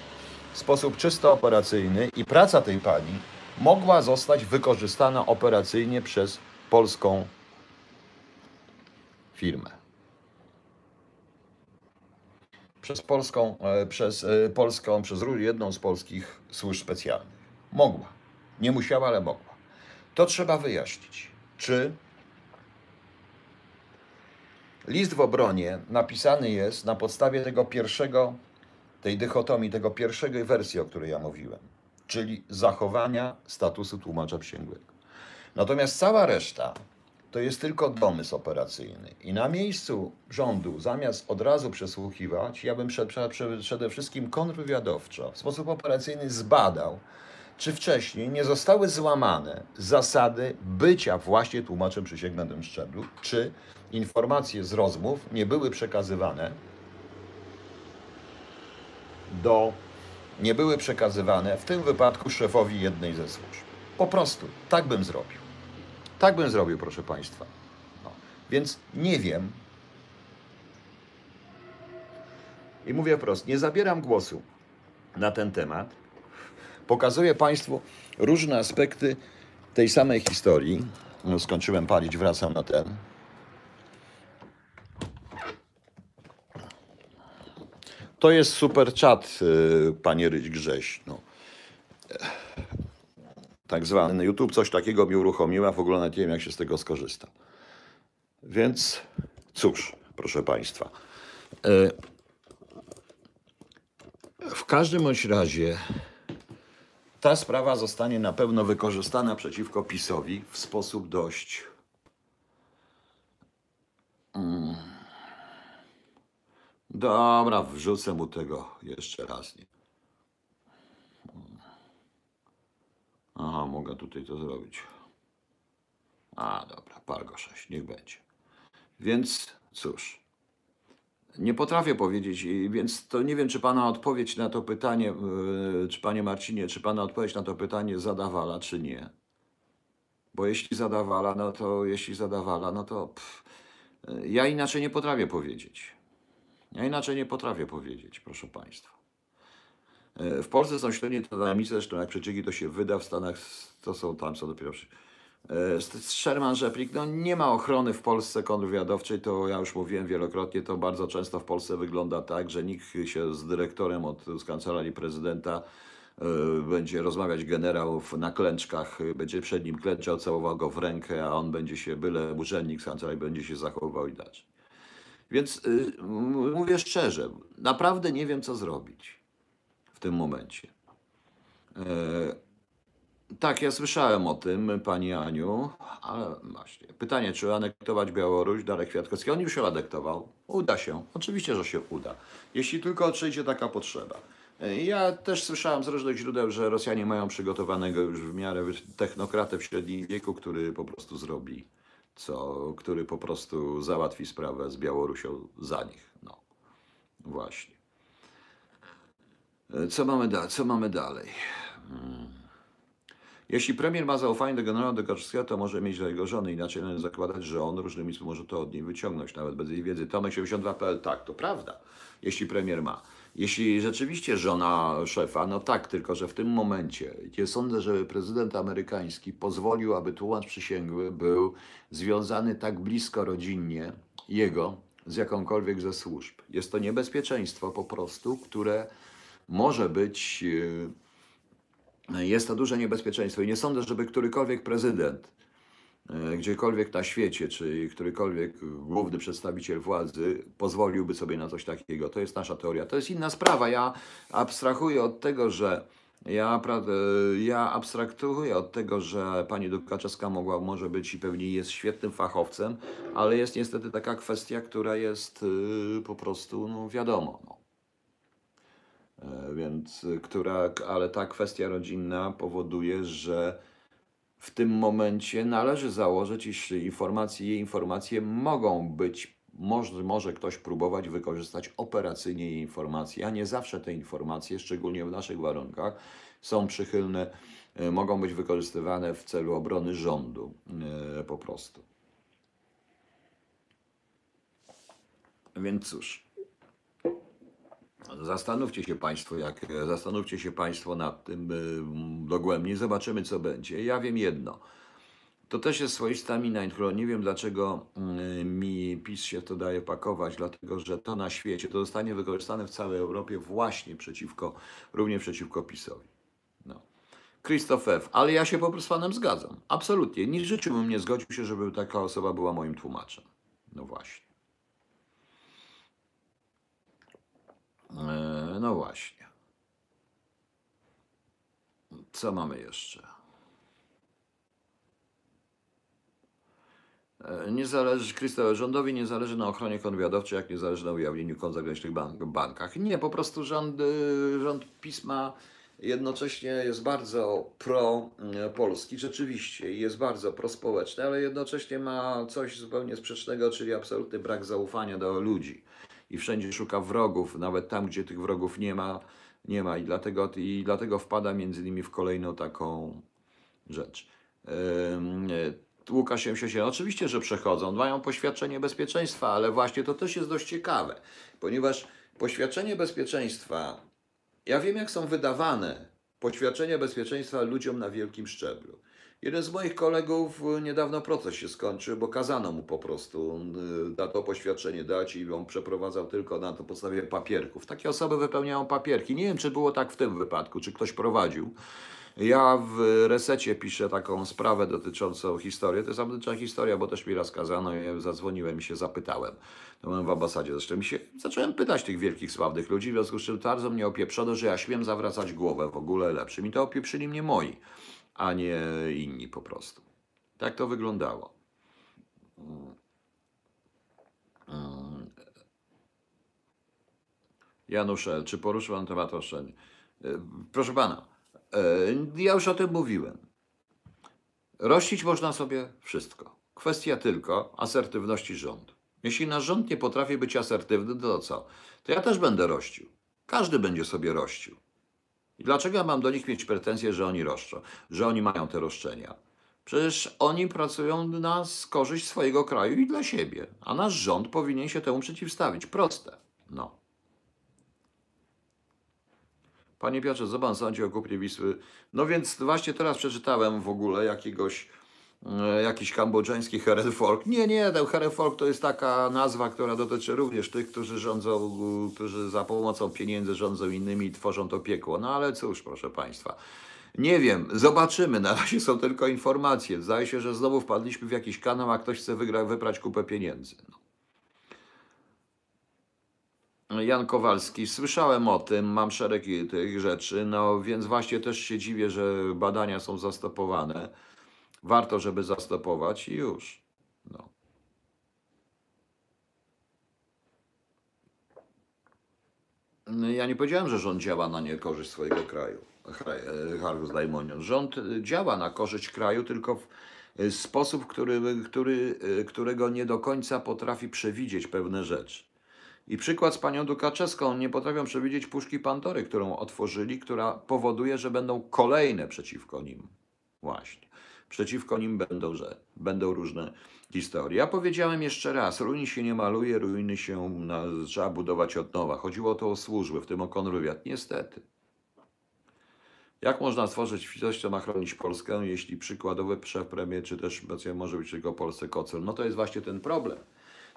w sposób czysto operacyjny i praca tej pani mogła zostać wykorzystana operacyjnie przez polską firmę. Przez polską, e, przez e, polską, przez jedną z polskich służb specjalnych. Mogła. Nie musiała, ale mogła. To trzeba wyjaśnić. Czy List w obronie napisany jest na podstawie tego pierwszego, tej dychotomii, tego pierwszej wersji, o której ja mówiłem, czyli zachowania statusu tłumacza przysięgłego. Natomiast cała reszta to jest tylko domysł operacyjny. I na miejscu rządu, zamiast od razu przesłuchiwać, ja bym prze, prze, prze, przede wszystkim kontrwywiadowczo w sposób operacyjny zbadał, czy wcześniej nie zostały złamane zasady bycia właśnie tłumaczem przysięgłym na tym szczeblu, czy informacje z rozmów nie były przekazywane do, nie były przekazywane w tym wypadku szefowi jednej ze służb. Po prostu tak bym zrobił. Tak bym zrobił, proszę Państwa. No. Więc nie wiem. I mówię wprost, nie zabieram głosu na ten temat. Pokazuję Państwu różne aspekty tej samej historii. No, skończyłem palić, wracam na ten. To jest super czat, y, panie Ryć Grześ. No. Tak zwany YouTube coś takiego mi uruchomił, a w ogóle nie wiem, jak się z tego skorzysta. Więc cóż, proszę państwa. y, W każdym bądź razie ta sprawa zostanie na pewno wykorzystana przeciwko PiSowi w sposób dość Dobra, wrzucę mu tego jeszcze raz. Nie. Aha, mogę tutaj to zrobić. A, dobra, Pargo 6, niech będzie. Więc cóż, nie potrafię powiedzieć, więc to nie wiem, czy Pana odpowiedź na to pytanie, yy, czy Panie Marcinie, czy Pana odpowiedź na to pytanie zadawala, czy nie. Bo jeśli zadawala, no to jeśli zadawala, no to pff, ja inaczej nie potrafię powiedzieć. Ja inaczej nie potrafię powiedzieć, proszę Państwa. E, W Polsce są średnie dynamice, zresztą jak przecieki to się wyda, w Stanach to są tam, są dopiero przy... E, Sherman Rzeplik, no nie ma ochrony w Polsce kontrwywiadowczej, to ja już mówiłem wielokrotnie, to bardzo często w Polsce wygląda tak, że nikt się z dyrektorem od, z kancelarii prezydenta e, będzie rozmawiać generał na klęczkach, będzie przed nim klęczał, całował go w rękę, a on będzie się, byle urzędnik z kancelarii będzie się zachowywał inaczej. Więc y, mówię szczerze, naprawdę nie wiem, co zrobić w tym momencie. E, tak, ja słyszałem o tym, pani Aniu, ale właśnie. Pytanie, czy anektować Białoruś? Darek Kwiatkowski, on już ją anektował. Uda się, oczywiście, że się uda. Jeśli tylko odczyjdzie taka potrzeba. E, Ja też słyszałem z różnych źródeł, że Rosjanie mają przygotowanego już w miarę technokratę w średnim wieku, który po prostu zrobi co, który po prostu załatwi sprawę z Białorusią za nich. No, właśnie. E, Co mamy, da- co mamy dalej? Hmm. Jeśli premier ma zaufanie do generała Dekarskiego, to może mieć do jego żony. Inaczej należy zakładać, że on różnymi może to od niej wyciągnąć, nawet bez jej wiedzy. Tomek 72.pl, tak, to prawda, jeśli premier ma. Jeśli rzeczywiście żona szefa, no tak, tylko że w tym momencie nie sądzę, żeby prezydent amerykański pozwolił, aby tłumacz przysięgły był związany tak blisko rodzinnie jego z jakąkolwiek ze służb. Jest to niebezpieczeństwo po prostu, które może być. yy, jest to duże niebezpieczeństwo i nie sądzę, żeby którykolwiek prezydent gdziekolwiek na świecie, czy którykolwiek główny przedstawiciel władzy pozwoliłby sobie na coś takiego. To jest nasza teoria. To jest inna sprawa. Ja abstrahuję od tego, że ja, e, ja abstrahuję od tego, że pani Dukaczewska mogła, może być i pewnie jest świetnym fachowcem, ale jest niestety taka kwestia, która jest y, po prostu, no wiadomo, no. E, Więc, która, ale ta kwestia rodzinna powoduje, że w tym momencie należy założyć, iż informacje, jej informacje mogą być, może, może ktoś próbować wykorzystać operacyjnie jej informacje, a nie zawsze te informacje, szczególnie w naszych warunkach, są przychylne, e, mogą być wykorzystywane w celu obrony rządu e, po prostu. Więc cóż, Zastanówcie się Państwo, jak, zastanówcie się Państwo nad tym y, dogłębnie, zobaczymy co będzie. Ja wiem jedno. To też jest swoista mina, nie wiem dlaczego y, mi PiS się to daje pakować, dlatego że to na świecie, to zostanie wykorzystane w całej Europie właśnie przeciwko, również przeciwko PiSowi. No. F., ale ja się po prostu z Panem zgadzam. Absolutnie. Nikt w życiu bym nie zgodził się, żeby taka osoba była moim tłumaczem. No właśnie. E, No właśnie. Co mamy jeszcze? E, Nie zależy, Krzysztof, rządowi nie zależy na ochronie kontrwywiadowczej, jak nie zależy na ujawnieniu kont zagranicznych bank, bankach. Nie, po prostu rząd, y, rząd pisma jednocześnie jest bardzo pro-polski, rzeczywiście, jest bardzo prospołeczny, ale jednocześnie ma coś zupełnie sprzecznego, czyli absolutny brak zaufania do ludzi. I wszędzie szuka wrogów, nawet tam, gdzie tych wrogów nie ma, nie ma. I dlatego, i dlatego wpada między innymi w kolejną taką rzecz. E, Łukasz się oczywiście, że przechodzą, mają poświadczenie bezpieczeństwa, ale właśnie to też jest dość ciekawe, ponieważ poświadczenie bezpieczeństwa, ja wiem jak są wydawane poświadczenia bezpieczeństwa ludziom na wielkim szczeblu. Jeden z moich kolegów y, niedawno proces się skończył, bo kazano mu po prostu na to poświadczenie dać i on przeprowadzał tylko na to podstawie papierków. Takie osoby wypełniają papierki. Nie wiem, czy było tak w tym wypadku, czy ktoś prowadził. Ja w resecie piszę taką sprawę dotyczącą historii. To jest zamęczna historia, bo też mi raz kazano i ja zadzwoniłem i się zapytałem. To byłem w ambasadzie. Zresztą mi się, zacząłem pytać tych wielkich, sławnych ludzi, w związku z czym bardzo mnie opieprzono, że ja śmiem zawracać głowę w ogóle lepszym. I to opieprzyli mnie moi a nie inni po prostu. Tak to wyglądało. Janusz czy poruszył pan temat roszczeń? Proszę pana, ja już o tym mówiłem. Rościć można sobie wszystko. Kwestia tylko asertywności rządu. Jeśli nasz rząd nie potrafi być asertywny, to co? To ja też będę rościł. Każdy będzie sobie rościł. I dlaczego ja mam do nich mieć pretensje, że oni roszczą, że oni mają te roszczenia? Przecież oni pracują na korzyść swojego kraju i dla siebie, a nasz rząd powinien się temu przeciwstawić. Proste. No. Panie Piotrze, co pan sądzi o kupnie Wisły? No więc właśnie teraz przeczytałem w ogóle jakiegoś jakiś kambodżański Herrenfolk. Nie, nie, ten Herrenfolk to jest taka nazwa, która dotyczy również tych, którzy rządzą, którzy za pomocą pieniędzy rządzą innymi i tworzą to piekło. No ale cóż, proszę Państwa. Nie wiem, zobaczymy. Na razie są tylko informacje. Zdaje się, że znowu wpadliśmy w jakiś kanał, a ktoś chce wygra, wyprać kupę pieniędzy. No. Jan Kowalski, słyszałem o tym, mam szereg tych rzeczy, no więc właśnie też się dziwię, że badania są zastopowane warto, żeby zastopować i już. No. no ja nie powiedziałem, że rząd działa na niekorzyść swojego kraju. Hargus Daimonion. Rząd działa na korzyść kraju, tylko w sposób, który, który, którego nie do końca potrafi przewidzieć pewne rzeczy. I przykład z panią Dukaczewską. Nie potrafią przewidzieć puszki Pantory, którą otworzyli, która powoduje, że będą kolejne przeciwko nim. Właśnie. Przeciwko nim będą, że będą różne historie. Ja powiedziałem jeszcze raz, ruiny się nie maluje, ruiny się na, trzeba budować od nowa. Chodziło to o służby, w tym o kontrwywiad. Niestety. Jak można stworzyć coś, co ma chronić Polskę, jeśli przykładowy premier, czy też może być tylko Polsce kocel? No to jest właśnie ten problem.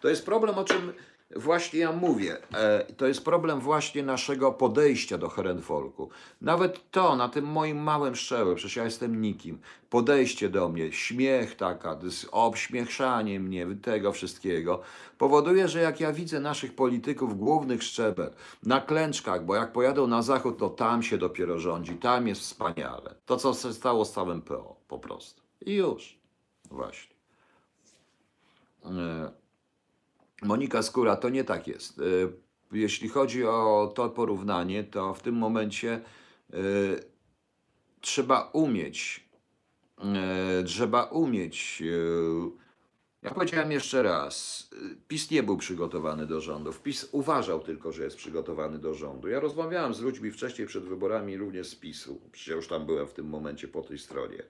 To jest problem, o czym właśnie ja mówię, e, to jest problem właśnie naszego podejścia do Herenfolku. Nawet to, na tym moim małym szczełu, przecież ja jestem nikim, podejście do mnie, śmiech taka, obśmieszanie mnie, tego wszystkiego, powoduje, że jak ja widzę naszych polityków głównych szczebel na klęczkach, bo jak pojadą na zachód, to tam się dopiero rządzi, tam jest wspaniale. To, co się stało z całym PO, po prostu. I już. Właśnie. E, Monika Skóra, to nie tak jest. E, jeśli chodzi o to porównanie, to w tym momencie y, trzeba umieć, y, trzeba umieć. Y, ja powiedziałem jeszcze raz, PiS nie był przygotowany do rządu. PiS uważał tylko, że jest przygotowany do rządu. Ja rozmawiałem z ludźmi wcześniej przed wyborami, również z PiSu. Przecież już tam byłem w tym momencie po tej stronie.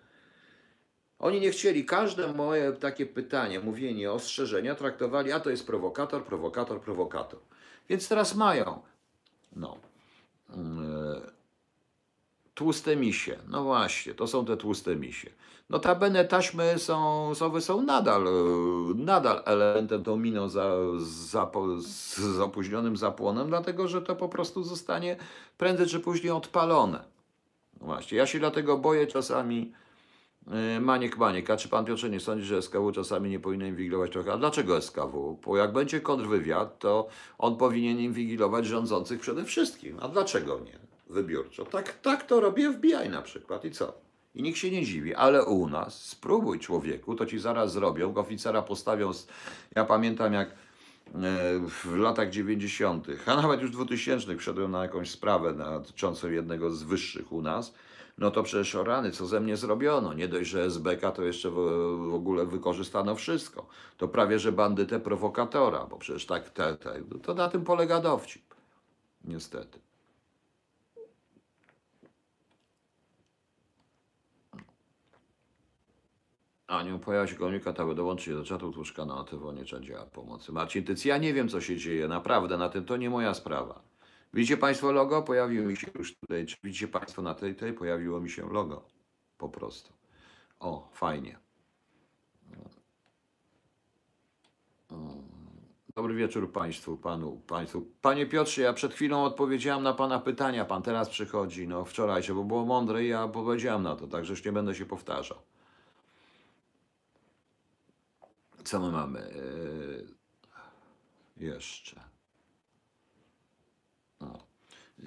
Oni nie chcieli, każde moje takie pytanie, mówienie, ostrzeżenia traktowali, a to jest prowokator, prowokator, prowokator. Więc teraz mają. No. Mm, tłuste misie. No właśnie, to są te tłuste misie. Notabene taśmy są, są, są nadal, nadal elementem, tą miną za, za, z opóźnionym zapłonem, dlatego że to po prostu zostanie prędzej czy później odpalone. No właśnie, ja się dlatego boję czasami Maniek, Maniek, a czy pan Piotrze nie sądzi, że SKW czasami nie powinien inwigilować trochę? A dlaczego SKW? Bo jak będzie kontrwywiad, to on powinien inwigilować rządzących przede wszystkim. A dlaczego nie? Wybiórczo. Tak, tak to robi FBI na przykład. I co? I nikt się nie dziwi, ale u nas, spróbuj człowieku, to ci zaraz zrobią, oficera postawią, ja pamiętam jak e, w latach 90., a nawet już 2000 wszedłem na jakąś sprawę dotyczącą jednego z wyższych u nas, no to przecież o rany, co ze mnie zrobiono? Nie dość, że SBK to jeszcze w, w ogóle wykorzystano wszystko. To prawie, że bandytę prowokatora, bo przecież tak, te, te, to na tym polega dowcip. Niestety. Aniu, pojawia się komunikat, aby dołączyć do czatu Tłuszka na TV nie działa pomocy. Marcin Tyc, ja nie wiem, co się dzieje, naprawdę, na tym to nie moja sprawa. Widzicie Państwo logo? Pojawiło mi się już tutaj. Czy widzicie Państwo na tej, tej? Pojawiło mi się logo. Po prostu. O, fajnie. Dobry wieczór Państwu, Panu, Państwu. Panie Piotrze, ja przed chwilą odpowiedziałem na Pana pytania, Pan teraz przychodzi, no wczorajsze, bo było mądre i ja powiedziałem na to, także już nie będę się powtarzał. Co my mamy? Yy, jeszcze.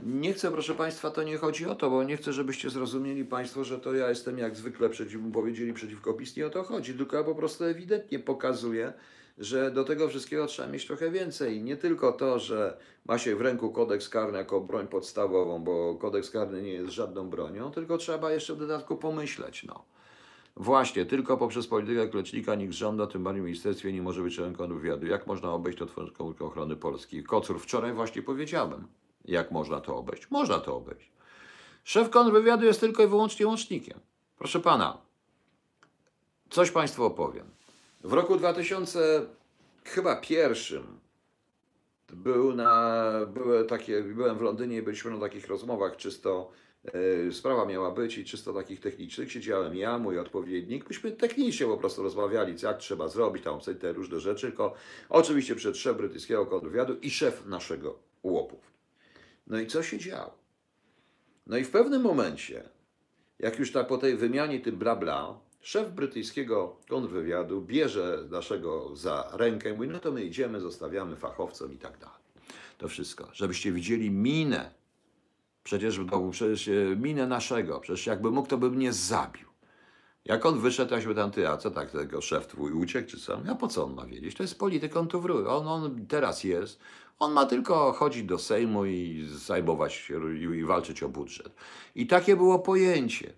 Nie chcę, proszę Państwa, to nie chodzi o to, bo nie chcę, żebyście zrozumieli Państwo, że to ja jestem jak zwykle przeciw, powiedzieli przeciwko PiS. Nie o to chodzi, tylko ja po prostu ewidentnie pokazuję, że do tego wszystkiego trzeba mieć trochę więcej. Nie tylko to, że ma się w ręku kodeks karny jako broń podstawową, bo kodeks karny nie jest żadną bronią, tylko trzeba jeszcze w dodatku pomyśleć. No. Właśnie, tylko poprzez politykę klecznika nikt żąda, tym bardziej w ministerstwie nie może być członkiem wywiadu. Jak można obejść to komórkę ochrony Polski? Kocur, wczoraj właśnie powiedziałem, jak można to obejść. Można to obejść. Szef kontrwywiadu jest tylko i wyłącznie łącznikiem. Proszę pana, coś państwu opowiem. W roku 2000 chyba pierwszym był na, były takie, byłem w Londynie i byliśmy na takich rozmowach czysto e, sprawa miała być i czysto takich technicznych. Siedziałem ja, mój odpowiednik. Myśmy technicznie po prostu rozmawiali, jak trzeba zrobić, tam te różne rzeczy, tylko oczywiście przed szef brytyjskiego kontrwywiadu i szef naszego łopów. No i co się działo? No i w pewnym momencie, jak już tak po tej wymianie tym bla bla, Szef brytyjskiego kontrwywiadu bierze naszego za rękę i mówi, no to my idziemy, zostawiamy fachowcom i tak dalej. To wszystko. Żebyście widzieli minę. Przecież, to, przecież e, minę naszego. Przecież jakby mógł, to by mnie zabił. Jak on wyszedł, ja pytam, ty, a co tak, tego szef twój uciekł, czy co? A po co on ma wiedzieć? To jest polityk, on tu wróci. On, on teraz jest. On ma tylko chodzić do Sejmu i zajmować się i, walczyć o budżet. I takie było pojęcie.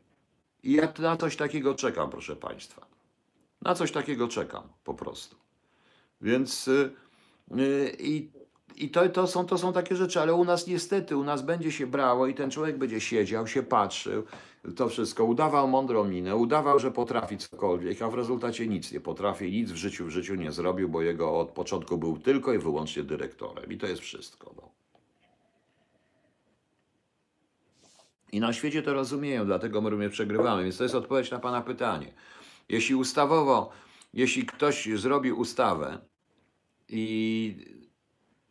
I ja na coś takiego czekam, proszę Państwa. Na coś takiego czekam po prostu. Więc yy, i, i to, to, są, to są takie rzeczy, ale u nas niestety, u nas będzie się brało i ten człowiek będzie siedział, się patrzył, to wszystko, udawał mądrą minę, udawał, że potrafi cokolwiek, a w rezultacie nic nie potrafi, nic w życiu w życiu nie zrobił, bo jego od początku był tylko i wyłącznie dyrektorem. I to jest wszystko. No. I na świecie to rozumieją, dlatego my również przegrywamy. Więc to jest odpowiedź na Pana pytanie. Jeśli ustawowo, jeśli ktoś zrobi ustawę i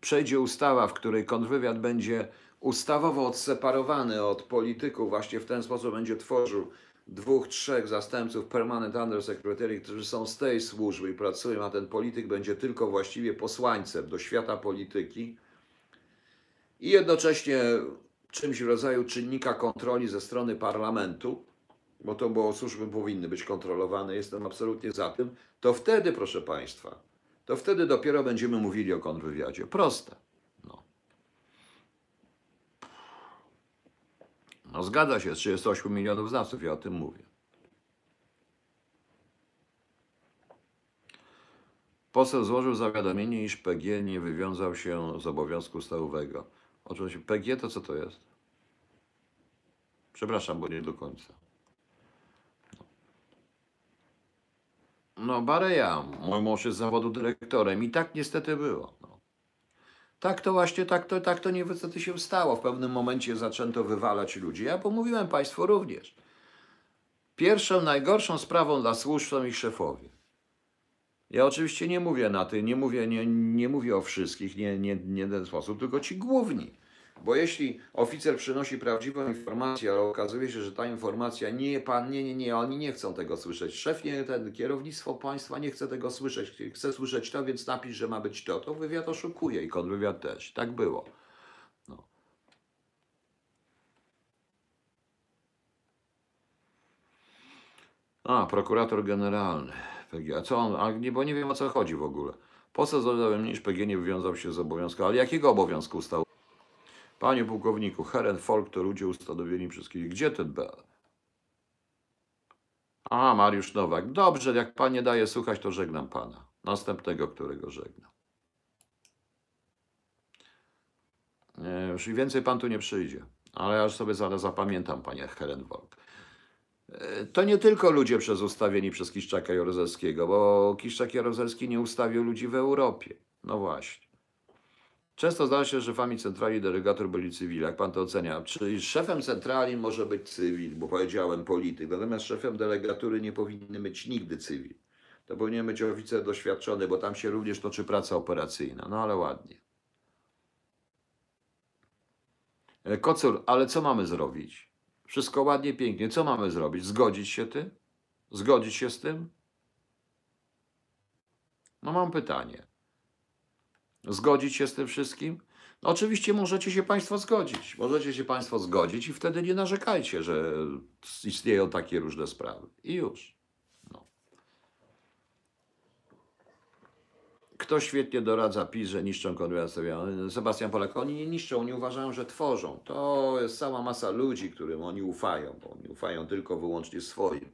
przejdzie ustawa, w której kontrwywiad będzie ustawowo odseparowany od polityków, właśnie w ten sposób będzie tworzył dwóch, trzech zastępców permanent undersecretary, którzy są z tej służby i pracują, a ten polityk będzie tylko właściwie posłańcem do świata polityki. I jednocześnie czymś w rodzaju czynnika kontroli ze strony parlamentu, bo to było służby powinny być kontrolowane, jestem absolutnie za tym, to wtedy, proszę Państwa, to wtedy dopiero będziemy mówili o kontrwywiadzie. Proste. No. no zgadza się, 38 milionów znawców, ja o tym mówię. Poseł złożył zawiadomienie, iż PG nie wywiązał się z obowiązku stałowego. Oczywiście PG to co to jest? Przepraszam, bo nie do końca. No, Bareja, mój mąż jest zawodu dyrektorem i tak niestety było. No. Tak to właśnie, tak to, tak to niestety się stało. W pewnym momencie zaczęto wywalać ludzi. Ja pomówiłem Państwu również. Pierwszą, najgorszą sprawą dla służb są ich szefowie. Ja oczywiście nie mówię na ty, nie mówię, nie, nie mówię o wszystkich, nie, nie, nie ten sposób, tylko ci główni. Bo jeśli oficer przynosi prawdziwą informację, ale okazuje się, że ta informacja nie, pan, nie, nie, nie, oni nie chcą tego słyszeć. Szef, nie, ten kierownictwo państwa nie chce tego słyszeć, chce słyszeć to, więc napisz, że ma być to. To wywiad oszukuje i kontrwywiad też. Tak było. No. A, prokurator generalny. PG. A co on? A nie, bo nie wiem o co chodzi w ogóle. Poseł zadałem niż PG nie wywiązał się z obowiązku. Ale jakiego obowiązku stał? Panie pułkowniku, Heren Folk to ludzie ustanowieni przez kiedy. Gdzie ten Bel? A, Mariusz Nowak. Dobrze, jak pan nie daje słuchać, to żegnam pana. Następnego, którego żegnam. Nie, już więcej pan tu nie przyjdzie. Ale ja już sobie zaraz zapamiętam, panie Helen Volk. E, To nie tylko ludzie przez ustawieni przez Kiszczaka Jaruzelskiego, bo Kiszczak Jaruzelski nie ustawił ludzi w Europie. No właśnie. Często zdarza się, że szefami centrali delegator byli cywile. Jak pan to ocenia? Czyli szefem centrali może być cywil, bo powiedziałem polityk, natomiast szefem delegatury nie powinny być nigdy cywil. To powinien być oficer doświadczony, bo tam się również toczy praca operacyjna. No ale ładnie. E, Kocur, ale co mamy zrobić? Wszystko ładnie, pięknie. Co mamy zrobić? Zgodzić się tym? Zgodzić się z tym? No mam pytanie. Zgodzić się z tym wszystkim? No oczywiście możecie się Państwo zgodzić. Możecie się Państwo zgodzić i wtedy nie narzekajcie, że istnieją takie różne sprawy. I już. No. Kto świetnie doradza PiS, że niszczą stawiony? Sebastian Polak. Oni nie niszczą, oni uważają, że tworzą. To jest cała masa ludzi, którym oni ufają, bo oni ufają tylko wyłącznie swoim.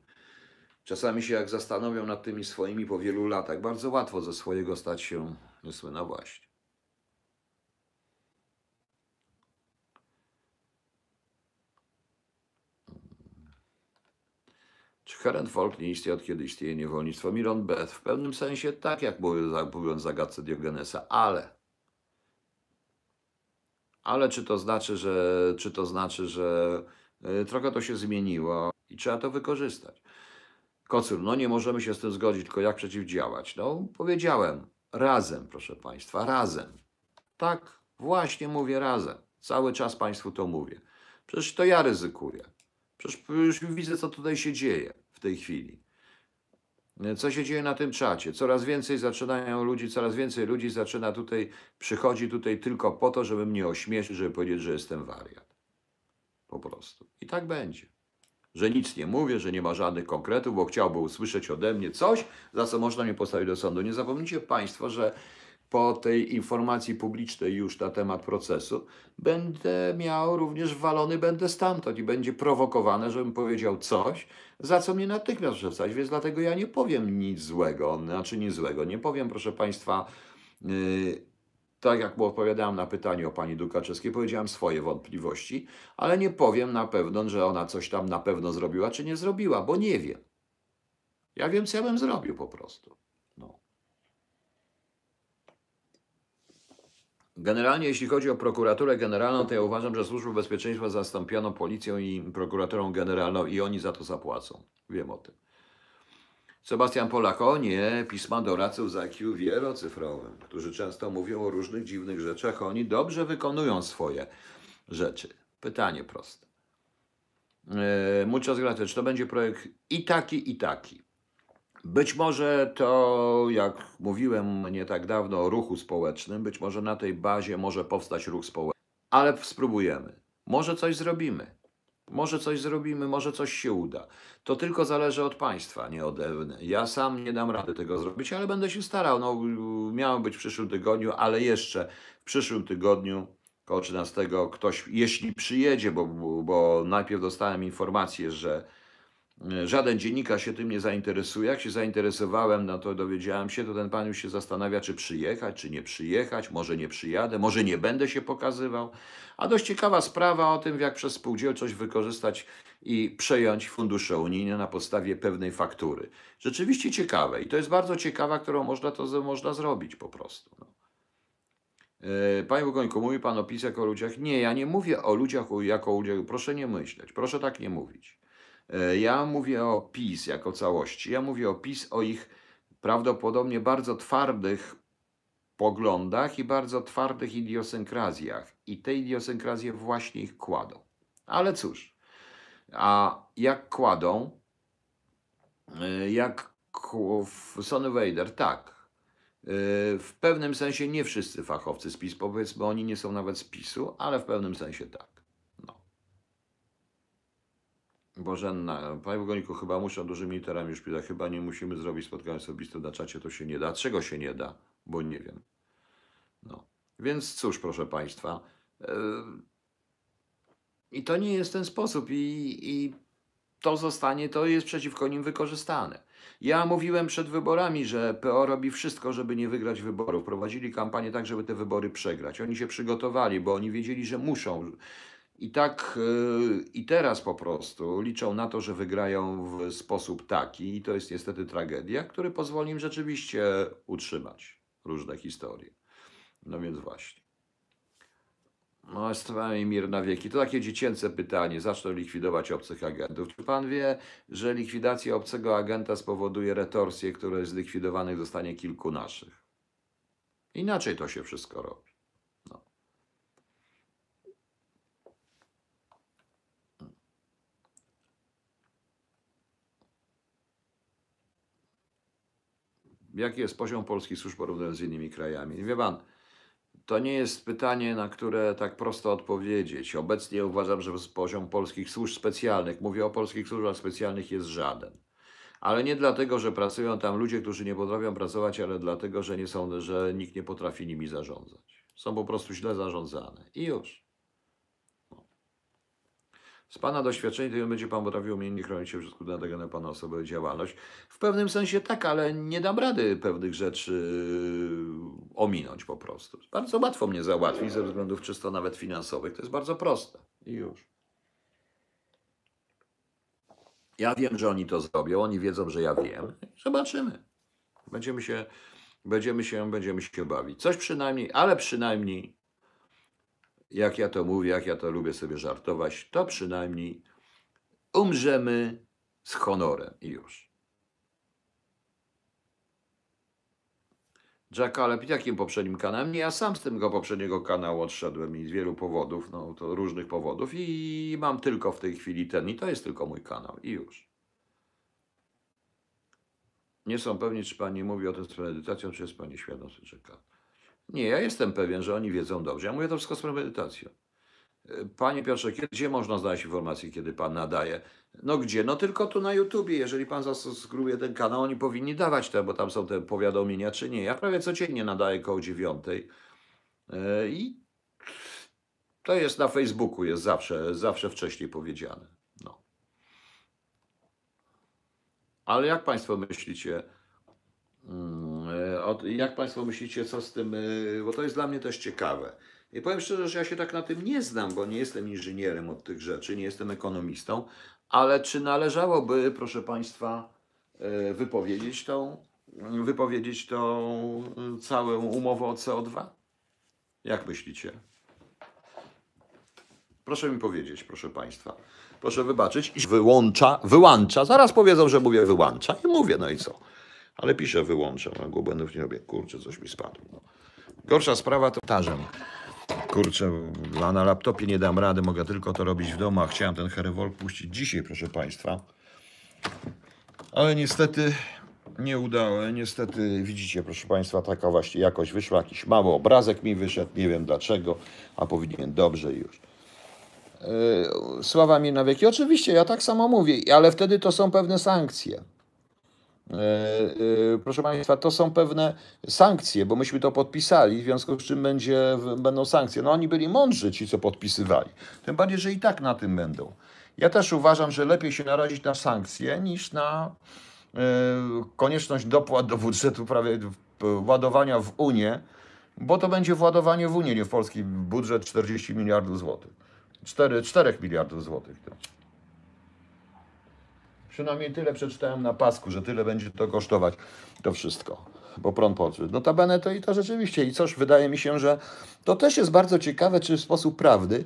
Czasami się jak zastanowią nad tymi swoimi po wielu latach, bardzo łatwo ze swojego stać się Mysły, no właśnie. Czy Herent Folk nie istnieje od kiedy istnieje niewolnictwo? Miron Beth w pewnym sensie tak, jak mówiąc zagadce Diogenesa, ale ale czy to znaczy, że, czy to znaczy, że y, trochę to się zmieniło i trzeba to wykorzystać? Kocur, no nie możemy się z tym zgodzić, tylko jak przeciwdziałać? No, powiedziałem, razem, proszę Państwa, razem. Tak, właśnie mówię razem. Cały czas Państwu to mówię. Przecież to ja ryzykuję. Przecież już widzę, co tutaj się dzieje w tej chwili. Co się dzieje na tym czacie? Coraz więcej zaczynają ludzi, coraz więcej ludzi zaczyna tutaj, przychodzi tutaj tylko po to, żeby mnie ośmieszyć, żeby powiedzieć, że jestem wariat. Po prostu. I tak będzie. Że nic nie mówię, że nie ma żadnych konkretów, bo chciałby usłyszeć ode mnie coś, za co można mnie postawić do sądu. Nie zapomnijcie Państwo, że po tej informacji publicznej już na temat procesu będę miał również walony, będę stamtąd i będzie prowokowane, żebym powiedział coś, za co mnie natychmiast wrzucać, więc dlatego ja nie powiem nic złego, znaczy nic złego. Nie powiem, proszę Państwa, yy, tak jak odpowiadałem na pytanie o pani Dukaczewskiej, powiedziałem swoje wątpliwości, ale nie powiem na pewno, że ona coś tam na pewno zrobiła, czy nie zrobiła, bo nie wiem. Ja wiem, co ja bym zrobił po prostu. No. Generalnie, jeśli chodzi o prokuraturę generalną, to ja uważam, że Służbę Bezpieczeństwa zastąpiono policją i prokuraturą generalną i oni za to zapłacą. Wiem o tym. Sebastian Polak, o nie, pisma doradców z IQ wielocyfrowym, którzy często mówią o różnych dziwnych rzeczach, oni dobrze wykonują swoje rzeczy. Pytanie proste. Yy, muchas gracias. To będzie projekt i taki, i taki? Być może to, jak mówiłem nie tak dawno o ruchu społecznym, być może na tej bazie może powstać ruch społeczny, ale spróbujemy. Może coś zrobimy. Może coś zrobimy, może coś się uda. To tylko zależy od państwa, nie ode mnie. Ja sam nie dam rady tego zrobić, ale będę się starał. No, miałem być w przyszłym tygodniu, ale jeszcze w przyszłym tygodniu, koło 13, ktoś, jeśli przyjedzie, bo, bo najpierw dostałem informację, że żaden dziennikarz się tym nie zainteresuje. Jak się zainteresowałem, no to dowiedziałem się, to ten pan już się zastanawia, czy przyjechać, czy nie przyjechać. Może nie przyjadę, może nie będę się pokazywał. A dość ciekawa sprawa o tym, jak przez spółdzielczość wykorzystać i przejąć fundusze unijne na podstawie pewnej faktury. Rzeczywiście ciekawe i to jest bardzo ciekawa, którą można to można zrobić po prostu. No. E, Panie Bogońku, mówi Pan o PiS jako o ludziach? Nie, ja nie mówię o ludziach jako o ludziach. Proszę nie myśleć, proszę tak nie mówić. E, Ja mówię o PiS jako całości. Ja mówię o PiS, o ich prawdopodobnie bardzo twardych poglądach i bardzo twardych idiosynkrazjach. I te idiosynkrazje właśnie ich kładą. Ale cóż, a jak kładą, y, jak Sony Vader, tak. Y, W pewnym sensie nie wszyscy fachowcy z PiS, powiedzmy, oni nie są nawet z PiSu, ale w pewnym sensie tak. Bożenna, Panie Bogoniku, chyba muszą dużymi literami już pisać. Chyba nie musimy zrobić spotkania osobiste na czacie, to się nie da. Czego się nie da? Bo nie wiem. No. Więc cóż, proszę Państwa. Yy, I to nie jest ten sposób, i, i to zostanie, to jest przeciwko nim wykorzystane. Ja mówiłem przed wyborami, że PO robi wszystko, żeby nie wygrać wyborów. Prowadzili kampanię tak, żeby te wybory przegrać. Oni się przygotowali, bo oni wiedzieli, że muszą. I tak yy, i teraz po prostu liczą na to, że wygrają w sposób taki, i to jest niestety tragedia, który pozwoli im rzeczywiście utrzymać różne historie. No więc właśnie. No, i mir na wieki. To takie dziecięce pytanie. Zaczną likwidować obcych agentów. Czy pan wie, że likwidacja obcego agenta spowoduje retorsję, które zlikwidowanych zostanie kilku naszych? Inaczej to się wszystko robi. Jaki jest poziom polskich służb porównując z innymi krajami? Wie pan, to nie jest pytanie, na które tak prosto odpowiedzieć. Obecnie uważam, że poziom polskich służb specjalnych, mówię o polskich służbach specjalnych, jest żaden. Ale nie dlatego, że pracują tam ludzie, którzy nie potrafią pracować, ale dlatego, że, nie są, że nikt nie potrafi nimi zarządzać. Są po prostu źle zarządzane. I już. Z Pana doświadczenia to będzie Pan potrafił umiejętnie chronić się przed skutkiem na Pana osobę działalność. W pewnym sensie tak, ale nie dam rady pewnych rzeczy yy, ominąć po prostu. Bardzo łatwo mnie załatwić ze względów czysto nawet finansowych. To jest bardzo proste. I już. Ja wiem, że oni to zrobią, oni wiedzą, że ja wiem. Zobaczymy. Będziemy się, będziemy się, będziemy się bawić. Coś przynajmniej, ale przynajmniej jak ja to mówię, jak ja to lubię sobie żartować, to przynajmniej umrzemy z honorem i już. Jack Alep, jakim poprzednim kanałem? Nie, ja sam z tego poprzedniego kanału odszedłem i z wielu powodów, no to różnych powodów i mam tylko w tej chwili ten i to jest tylko mój kanał i już. Nie są pewni, czy pani mówi o tym z premedytacją, czy jest pani świadom, że czeka. Nie, ja jestem pewien, że oni wiedzą dobrze. Ja mówię to wszystko z premedytacją. E, panie Piotrze, gdzie można znaleźć informacje, kiedy Pan nadaje? No gdzie? No tylko tu na YouTubie. Jeżeli Pan zasubskrybuje ten kanał, oni powinni dawać te, bo tam są te powiadomienia, czy nie. Ja prawie codziennie nadaję koło dziewiątej. E, I to jest na Facebooku, jest zawsze, zawsze wcześniej powiedziane. No. Ale jak Państwo myślicie, E, jak Państwo myślicie, co z tym, e, bo to jest dla mnie też ciekawe. I powiem szczerze, że ja się tak na tym nie znam, bo nie jestem inżynierem od tych rzeczy, nie jestem ekonomistą, ale czy należałoby, proszę Państwa, e, wypowiedzieć tą, wypowiedzieć tą całą umowę o CO2? Jak myślicie? Proszę mi powiedzieć, proszę Państwa. Proszę wybaczyć. Wyłącza, wyłącza. Zaraz powiedzą, że mówię wyłącza i mówię, no i co? Ale piszę wyłączam, a błędów nie robię. Kurczę, coś mi spadło. No. Gorsza sprawa to tarzem. Kurczę, a na laptopie nie dam rady, mogę tylko to robić w domu, chciałem ten Herewol puścić dzisiaj, proszę Państwa. Ale niestety nie udało, niestety widzicie, proszę Państwa, taka właśnie jakoś wyszła, jakiś mały obrazek mi wyszedł, nie wiem dlaczego, a powinien dobrze już. Yy, sława mi na wieki. Oczywiście, ja tak samo mówię, ale wtedy to są pewne sankcje. E, e, proszę Państwa, to są pewne sankcje, bo myśmy to podpisali, w związku z czym będzie, będą sankcje. No oni byli mądrzy, ci co podpisywali. Tym bardziej, że i tak na tym będą. Ja też uważam, że lepiej się narazić na sankcje niż na e, konieczność dopłat do budżetu, prawie ładowania w Unię, bo to będzie władowanie w Unię, nie w polski budżet 40 miliardów złotych. 4, 4 miliardów złotych. Przynajmniej tyle przeczytałem na pasku, że tyle będzie to kosztować to wszystko. Bo prąd podszedł. Notabene to i to rzeczywiście. I coś wydaje mi się, że to też jest bardzo ciekawe, czy w sposób prawdy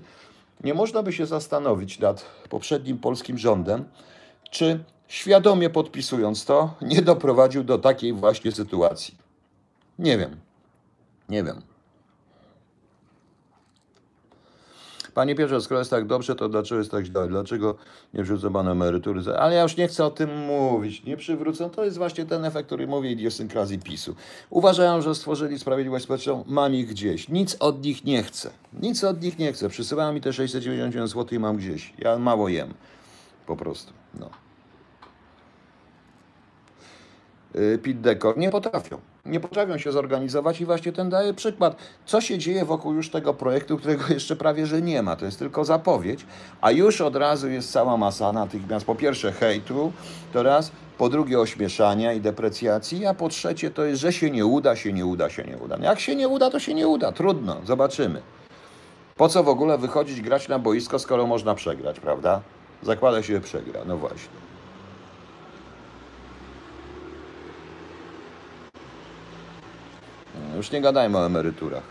nie można by się zastanowić nad poprzednim polskim rządem, czy świadomie podpisując to, nie doprowadził do takiej właśnie sytuacji. Nie wiem. Nie wiem. Panie Piotrze, skoro jest tak dobrze, to dlaczego jest tak źle? Dlaczego nie wrzucą Pan emerytury? Ale ja już nie chcę o tym mówić. Nie przywrócą. To jest właśnie ten efekt, który mówię, idiosynkrazji PiSu. Uważają, że stworzyli sprawiedliwość społeczną, mam ich gdzieś. Nic od nich nie chcę. Nic od nich nie chcę. Przysyłają mi te 699 zł i mam gdzieś. Ja mało jem. Po prostu. No. Y, Pit Dekor nie potrafią nie potrafią się zorganizować i właśnie ten daje przykład. Co się dzieje wokół już tego projektu, którego jeszcze prawie, że nie ma. To jest tylko zapowiedź, a już od razu jest cała masa natychmiast. Po pierwsze hejtu, to raz, po drugie ośmieszania i deprecjacji, a po trzecie to jest, że się nie uda, się nie uda, się nie uda. Jak się nie uda, to się nie uda. Trudno, zobaczymy. Po co w ogóle wychodzić grać na boisko, skoro można przegrać, prawda? Zakłada się, że przegra. No właśnie. Już nie gadajmy o emeryturach.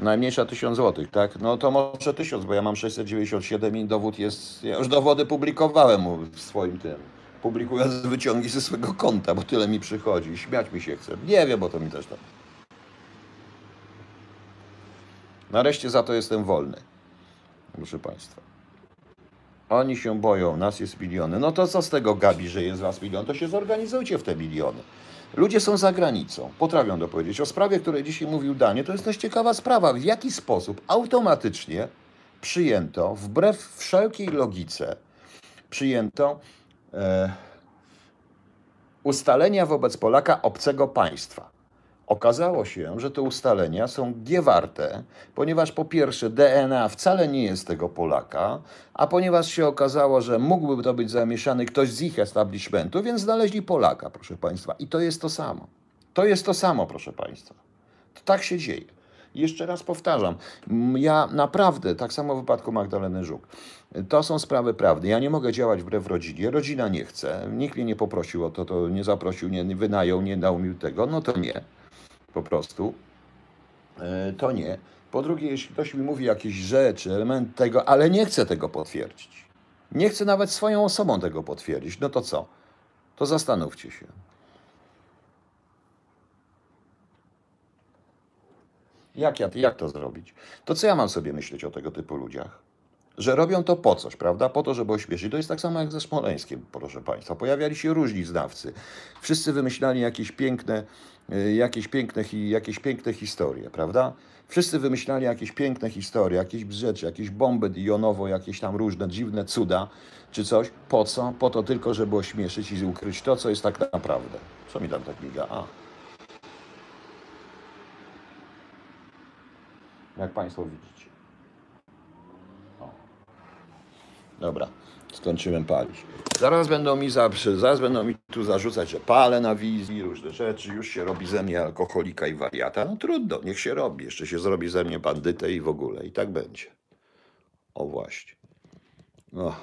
Najmniejsza 1000 zł, tak? No to może 1000, bo ja mam 697 i dowód jest. Ja już dowody publikowałem w swoim tym. Publikując wyciągi ze swojego konta, bo tyle mi przychodzi. Śmiać mi się chce. Nie wiem, bo to mi też tam. Nareszcie za to jestem wolny. Proszę Państwa. Oni się boją, nas jest miliony. No to co z tego, Gabi, że jest was milion? To się zorganizujcie w te miliony. Ludzie są za granicą, potrafią dopowiedzieć. O sprawie, której dzisiaj mówił Danie, to jest dość ciekawa sprawa. W jaki sposób automatycznie przyjęto, wbrew wszelkiej logice, przyjęto e, ustalenia wobec Polaka obcego państwa. Okazało się, że te ustalenia są giewarte, ponieważ po pierwsze DNA wcale nie jest tego Polaka, a ponieważ się okazało, że mógłby to być zamieszany ktoś z ich establishmentu, więc znaleźli Polaka, proszę Państwa. I to jest to samo. To jest to samo, proszę Państwa. To tak się dzieje. Jeszcze raz powtarzam, ja naprawdę, tak samo w wypadku Magdaleny Żuk, to są sprawy prawdy. Ja nie mogę działać wbrew rodzinie. Rodzina nie chce. Nikt mnie nie poprosił o to, to nie zaprosił, nie wynajął, nie dał mi tego. No to nie po prostu, e, to nie. Po drugie, jeśli ktoś mi mówi jakieś rzeczy, element tego, ale nie chce tego potwierdzić, nie chce nawet swoją osobą tego potwierdzić, no to co? To zastanówcie się. Jak, ja, jak to zrobić? To co ja mam sobie myśleć o tego typu ludziach? Że robią to po coś, prawda? Po to, żeby ośmieszyć. To jest tak samo jak ze Smoleńskiem, proszę Państwa. Pojawiali się różni znawcy. Wszyscy wymyślali jakieś piękne, y, jakieś piękne, jakieś piękne historie, prawda? Wszyscy wymyślali jakieś piękne historie, jakieś rzeczy, jakieś bomby jonowo, jakieś tam różne dziwne cuda, czy coś. Po co? Po to tylko, żeby ośmieszyć i ukryć to, co jest tak naprawdę. Co mi tam tak miga? A. Jak Państwo widzicie. O. Dobra, skończyłem palić. Zaraz będą mi zawsze, zaraz będą mi tu zarzucać, że palę na wizji, różne rzeczy, już się robi ze mnie alkoholika i wariata. No trudno, niech się robi. Jeszcze się zrobi ze mnie bandytę i w ogóle. I tak będzie. O właśnie. No.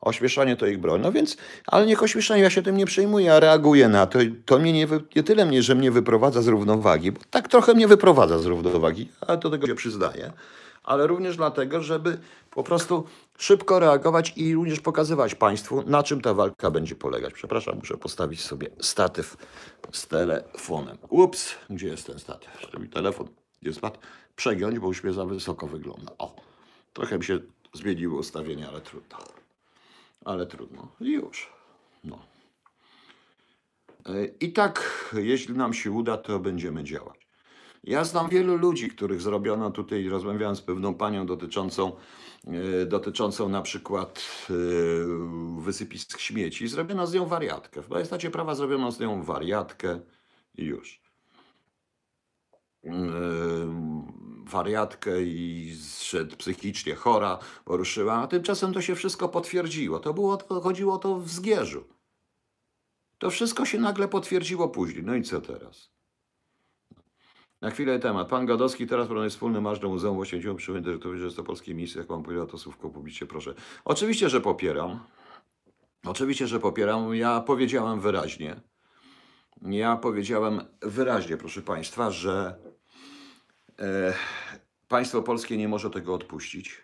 Ośmieszanie to ich broń. No więc, ale niech ośmieszanie, ja się tym nie przejmuję, ja reaguję na to. To mnie nie, nie tyle mnie, że mnie wyprowadza z równowagi, bo tak trochę mnie wyprowadza z równowagi, ale do tego się przyznaję. Ale również dlatego, żeby po prostu szybko reagować i również pokazywać Państwu, na czym ta walka będzie polegać. Przepraszam, muszę postawić sobie statyw z telefonem. Ups, gdzie jest ten statyw? Żeby telefon nie spadł. Przegiąć, bo już mnie za wysoko wygląda. O, trochę mi się zmieniły ustawienia, ale trudno. Ale trudno. Już. No. E, I tak, jeśli nam się uda, to będziemy działać. Ja znam wielu ludzi, których zrobiono tutaj, rozmawiałem z pewną panią dotyczącą, e, dotyczącą na przykład e, wysypisk śmieci. Zrobiono z nią wariatkę. W majestacie prawa zrobiono z nią wariatkę i już. E, Wariatkę i zszedł psychicznie chora, poruszyła, a tymczasem to się wszystko potwierdziło. To było, to chodziło o to w Zgierzu. To wszystko się nagle potwierdziło później. No i co teraz? Na chwilę temat. Pan Gadowski teraz planuje wspólny marsz do Muzeum Oświęcimiu przy dyrektorowie Rzeczpospolitej Misji. Jak pan powiedział, to słówko publicznie proszę. Oczywiście, że popieram. Oczywiście, że popieram. Ja powiedziałem wyraźnie. Ja powiedziałem wyraźnie, proszę państwa, że e, państwo polskie nie może tego odpuścić.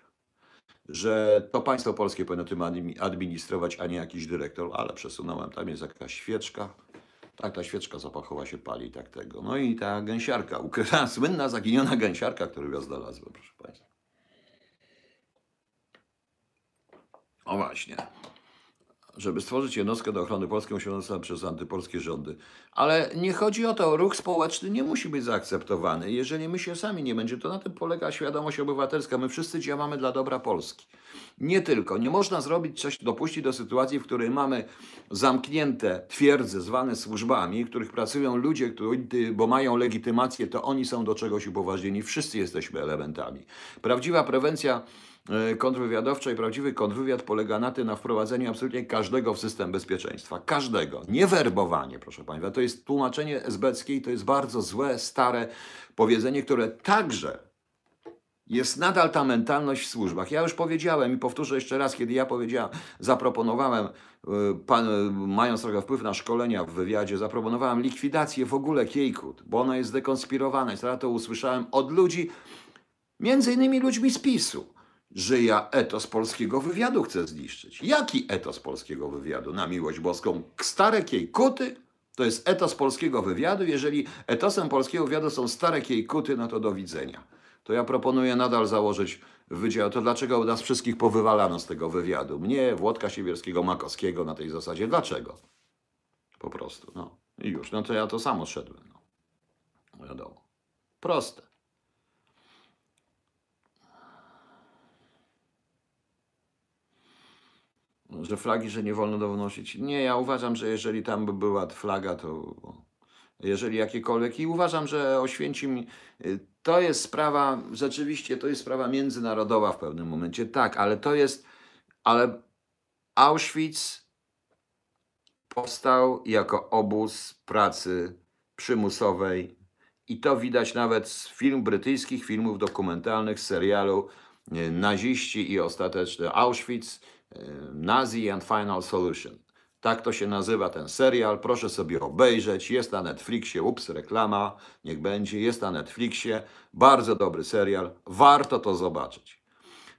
Że to państwo polskie powinno tym admi- administrować, a nie jakiś dyrektor, ale przesunąłem. Tam jest jakaś świeczka. Tak, ta świeczka zapachowa się pali, tak tego. No i ta gęsiarka, ukryta, słynna, zaginiona gęsiarka, którą ja znalazłem, proszę Państwa. O właśnie. Żeby stworzyć jednostkę do ochrony Polski, zostać przez antypolskie rządy. Ale nie chodzi o to, ruch społeczny nie musi być zaakceptowany. Jeżeli my się sami nie będzie, to na tym polega świadomość obywatelska. My wszyscy działamy dla dobra Polski. Nie tylko. Nie można zrobić coś, dopuścić do sytuacji, w której mamy zamknięte twierdze zwane służbami, w których pracują ludzie, którzy, bo mają legitymację, to oni są do czegoś upoważnieni. Wszyscy jesteśmy elementami. Prawdziwa prewencja kontrwywiadowcza i prawdziwy kontrwywiad polega na tym, na wprowadzeniu absolutnie każdego w system bezpieczeństwa. Każdego. Nie werbowanie, proszę Państwa. To jest tłumaczenie esbeckie i to jest bardzo złe, stare powiedzenie, które także Jest nadal ta mentalność w służbach. Ja już powiedziałem i powtórzę jeszcze raz, kiedy ja powiedziałem, zaproponowałem, y, pan, y, mając trochę wpływ na szkolenia w wywiadzie, zaproponowałem likwidację w ogóle Kiejkut, bo ona jest dekonspirowana. I teraz to usłyszałem od ludzi, między innymi ludźmi z PiSu, że ja etos polskiego wywiadu chcę zniszczyć. Jaki etos polskiego wywiadu? Na miłość boską. Stare Kiejkuty? To jest etos polskiego wywiadu. Jeżeli etosem polskiego wywiadu są stare Kiejkuty, no to do widzenia to ja proponuję nadal założyć wydział. To dlaczego nas wszystkich powywalano z tego wywiadu? Mnie, Włodka Siewierskiego, Makowskiego na tej zasadzie. Dlaczego? Po prostu, no. I już. No to ja to samo szedłem. No. Wiadomo. Proste. Że flagi, że nie wolno donosić. Nie, ja uważam, że jeżeli tam by była flaga, to jeżeli jakiekolwiek. I uważam, że Oświęcim y, to jest sprawa, rzeczywiście to jest sprawa międzynarodowa w pewnym momencie, tak, ale to jest, ale Auschwitz powstał jako obóz pracy przymusowej i to widać nawet z film brytyjskich, filmów dokumentalnych, serialu y, Naziści i ostateczny Auschwitz, Nazi and Final Solution. Tak to się nazywa ten serial. Proszę sobie obejrzeć. Jest na Netflixie. Ups, reklama. Niech będzie. Jest na Netflixie. Bardzo dobry serial. Warto to zobaczyć.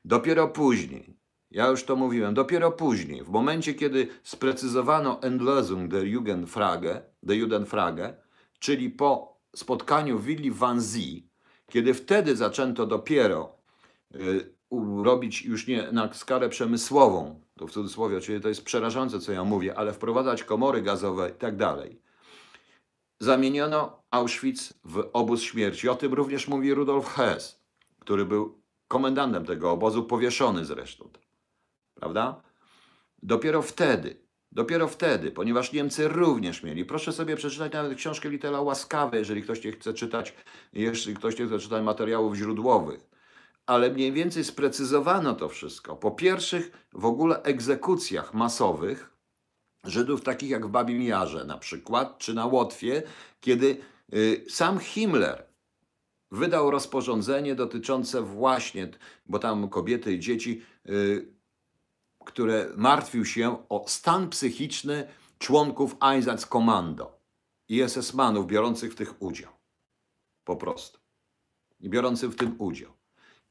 Dopiero później, ja już to mówiłem, dopiero później, w momencie, kiedy sprecyzowano Endlösung der Jugendfrage, der czyli po spotkaniu willi Wannsee, kiedy wtedy zaczęto dopiero y, robić już nie na skalę przemysłową, to w cudzysłowie, czyli to jest przerażające, co ja mówię, ale wprowadzać komory gazowe i tak dalej. Zamieniono Auschwitz w obóz śmierci. O tym również mówi Rudolf Hess, który był komendantem tego obozu, powieszony zresztą. Prawda? Dopiero wtedy, dopiero wtedy, ponieważ Niemcy również mieli. Proszę sobie przeczytać nawet książkę Litela Łaskawy, jeżeli ktoś nie chce czytać, jeśli ktoś nie chce czytać materiałów źródłowych ale mniej więcej sprecyzowano to wszystko. Po pierwszych w ogóle egzekucjach masowych Żydów, takich jak w Babim Jarze na przykład, czy na Łotwie, kiedy y, sam Himmler wydał rozporządzenie dotyczące właśnie, bo tam kobiety i dzieci, y, które martwił się o stan psychiczny członków Einsatzkommando i SS-manów biorących w tych udział. Po prostu. I biorących w tym udział.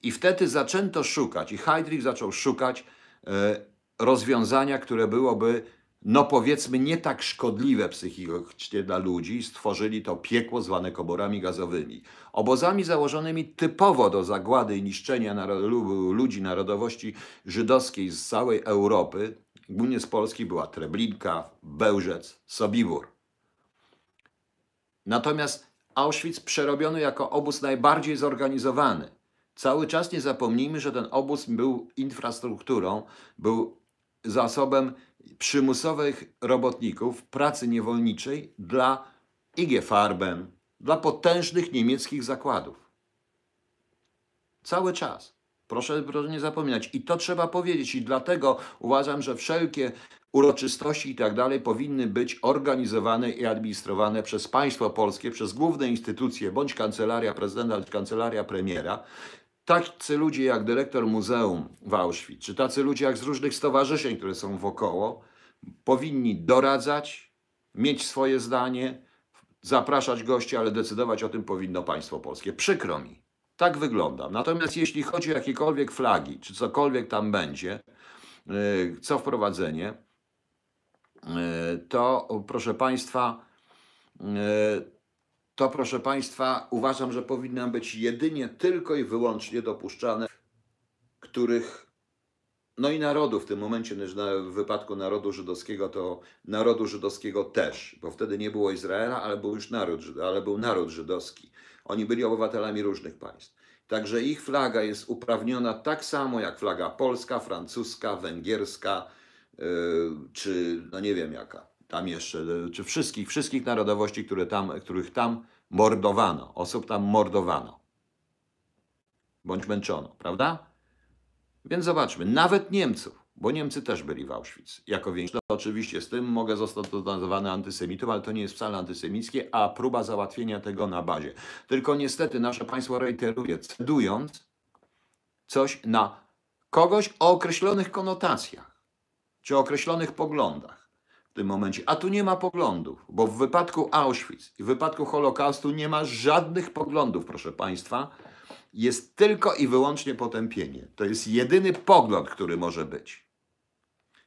I wtedy zaczęto szukać, i Heydrich zaczął szukać e, rozwiązania, które byłoby, no powiedzmy, nie tak szkodliwe psychicznie dla ludzi. Stworzyli to piekło zwane koborami gazowymi. Obozami założonymi typowo do zagłady i niszczenia ludzi narodowości żydowskiej z całej Europy, głównie z Polski, była Treblinka, Bełżec, Sobibór. Natomiast Auschwitz przerobiono jako obóz najbardziej zorganizowany Cały czas nie zapomnijmy, że ten obóz był infrastrukturą, był zasobem przymusowych robotników pracy niewolniczej dla IG Farben, dla potężnych niemieckich zakładów. Cały czas. Proszę, proszę nie zapominać. I to trzeba powiedzieć. I dlatego uważam, że wszelkie uroczystości i tak dalej powinny być organizowane i administrowane przez państwo polskie, przez główne instytucje, bądź kancelaria prezydenta, bądź kancelaria premiera, tacy ludzie jak dyrektor muzeum w Auschwitz, czy tacy ludzie jak z różnych stowarzyszeń, które są wokoło, powinni doradzać, mieć swoje zdanie, zapraszać gości, ale decydować o tym powinno państwo polskie. Przykro mi. Tak wygląda. Natomiast jeśli chodzi o jakiekolwiek flagi, czy cokolwiek tam będzie, yy, co wprowadzenie, yy, to proszę Państwa, yy, to proszę Państwa, uważam, że powinna być jedynie tylko i wyłącznie dopuszczane, których, no i narodu w tym momencie, w wypadku narodu żydowskiego, to narodu żydowskiego też, bo wtedy nie było Izraela, ale był już naród, ale był naród żydowski. Oni byli obywatelami różnych państw. Także ich flaga jest uprawniona tak samo jak flaga polska, francuska, węgierska, yy, czy no nie wiem jaka tam jeszcze, czy wszystkich, wszystkich narodowości, które tam, których tam mordowano, osób tam mordowano. Bądź męczono, prawda? Więc zobaczmy, nawet Niemców, bo Niemcy też byli w Auschwitz jako większość. Oczywiście z tym mogę zostać nazwany antysemitą, ale to nie jest wcale antysemickie, a próba załatwienia tego na bazie. Tylko niestety nasze państwo reiteruje, cedując, coś na kogoś o określonych konotacjach czy określonych poglądach w tym momencie. A tu nie ma poglądów, bo w wypadku Auschwitz i w wypadku Holokaustu nie ma żadnych poglądów, proszę Państwa. Jest tylko i wyłącznie potępienie. To jest jedyny pogląd, który może być.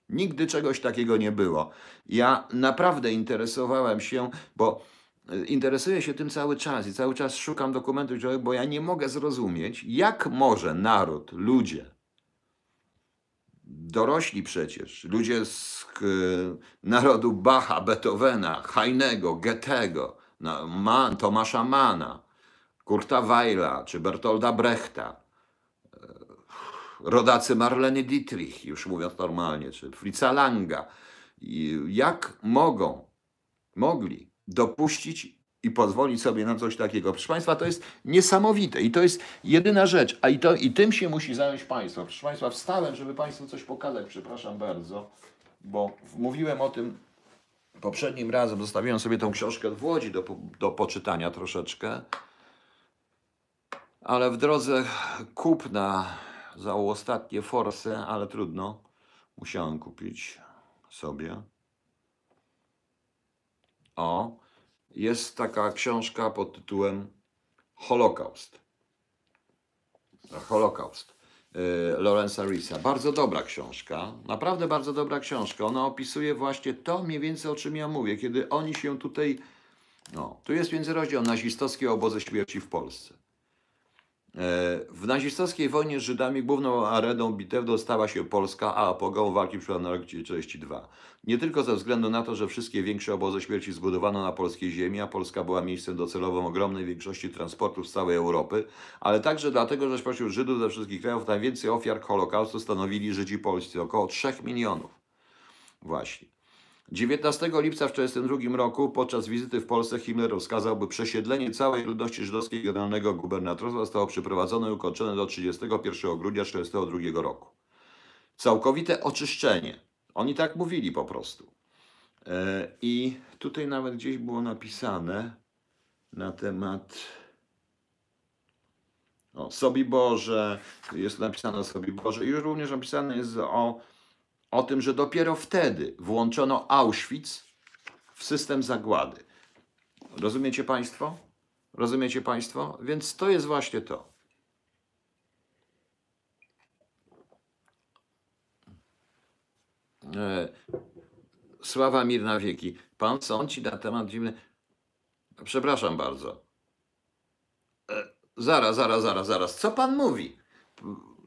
Nigdy czegoś takiego nie było. Ja naprawdę interesowałem się, bo e, interesuję się tym cały czas i cały czas szukam dokumentów, bo ja nie mogę zrozumieć, jak może naród, ludzie, dorośli przecież, ludzie z e, narodu Bacha, Beethovena, Heinego, Goethego, na- Ma- Tomasza Mana, Kurta Weila czy Bertolda Brechta, rodacy Marleny Dietrich, już mówiąc normalnie, czy Fritza Langa, jak mogą, mogli dopuścić i pozwolić sobie na coś takiego. Proszę Państwa, to jest niesamowite i to jest jedyna rzecz, a i, to, i tym się musi zająć Państwo. Proszę Państwa, wstałem, żeby Państwu coś pokazać, przepraszam bardzo, bo mówiłem o tym poprzednim razem, zostawiłem sobie tą książkę w Łodzi do, do poczytania troszeczkę, ale w drodze kupna za ostatnie forsy, ale trudno, musiałem kupić sobie. O, jest taka książka pod tytułem Holokaust. Holokaust. y, Lorenza Risa. Bardzo dobra książka, naprawdę bardzo dobra książka. Ona opisuje właśnie to mniej więcej o czym ja mówię, kiedy oni się tutaj. No, tu jest międzyrozdział nazistowskie obozy śmierci w Polsce. E, W nazistowskiej wojnie z Żydami główną areną bitewną stała się Polska, a apogeum walki przyszła na rok 1942. Nie tylko ze względu na to, że wszystkie większe obozy śmierci zbudowano na polskiej ziemi, a Polska była miejscem docelowym ogromnej większości transportów z całej Europy, ale także dlatego, że spośród Żydów ze wszystkich krajów najwięcej ofiar Holokaustu stanowili Żydzi polscy, około 3 milionów. Właśnie. 19 lipca w 1942 roku podczas wizyty w Polsce Himmler rozkazał, by przesiedlenie całej ludności żydowskiej generalnego gubernatorstwa zostało przeprowadzone i ukończone do 31 grudnia 1942 roku. Całkowite oczyszczenie. Oni tak mówili po prostu. E, I tutaj nawet gdzieś było napisane na temat o Sobiborze, jest napisane o Sobiborze i również napisane jest o o tym, że dopiero wtedy włączono Auschwitz w system zagłady. Rozumiecie Państwo? Rozumiecie Państwo? Więc to jest właśnie to. E, Sława mir na wieki. Pan sądzi na temat dziwny. Przepraszam bardzo. E, Zaraz, zaraz, zaraz, zaraz. Co pan mówi?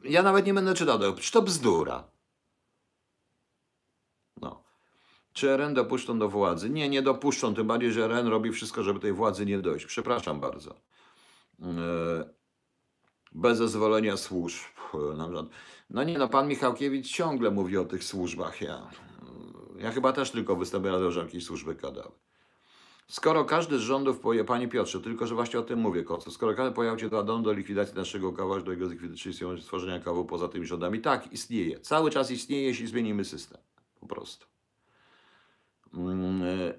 Ja nawet nie będę czytał. Czy to bzdura? No. Czy RN dopuszczą do władzy? Nie, nie dopuszczą, tym bardziej, że RN robi wszystko, żeby tej władzy nie dojść. Przepraszam bardzo. E, Bez zezwolenia służb. e. No nie, no pan Michałkiewicz ciągle mówi o tych służbach. Ja, ja chyba też tylko to, że jakieś służby kadały. Skoro każdy z rządów poje, panie Piotrze, tylko że właśnie o tym mówię, Kocu, skoro każdy cię do Adonu do likwidacji naszego kawu, aż do jego zlikwidacji, czyli stworzenia kawu poza tymi rządami, tak, istnieje. Cały czas istnieje, jeśli zmienimy system. Po prostu. Mm, e,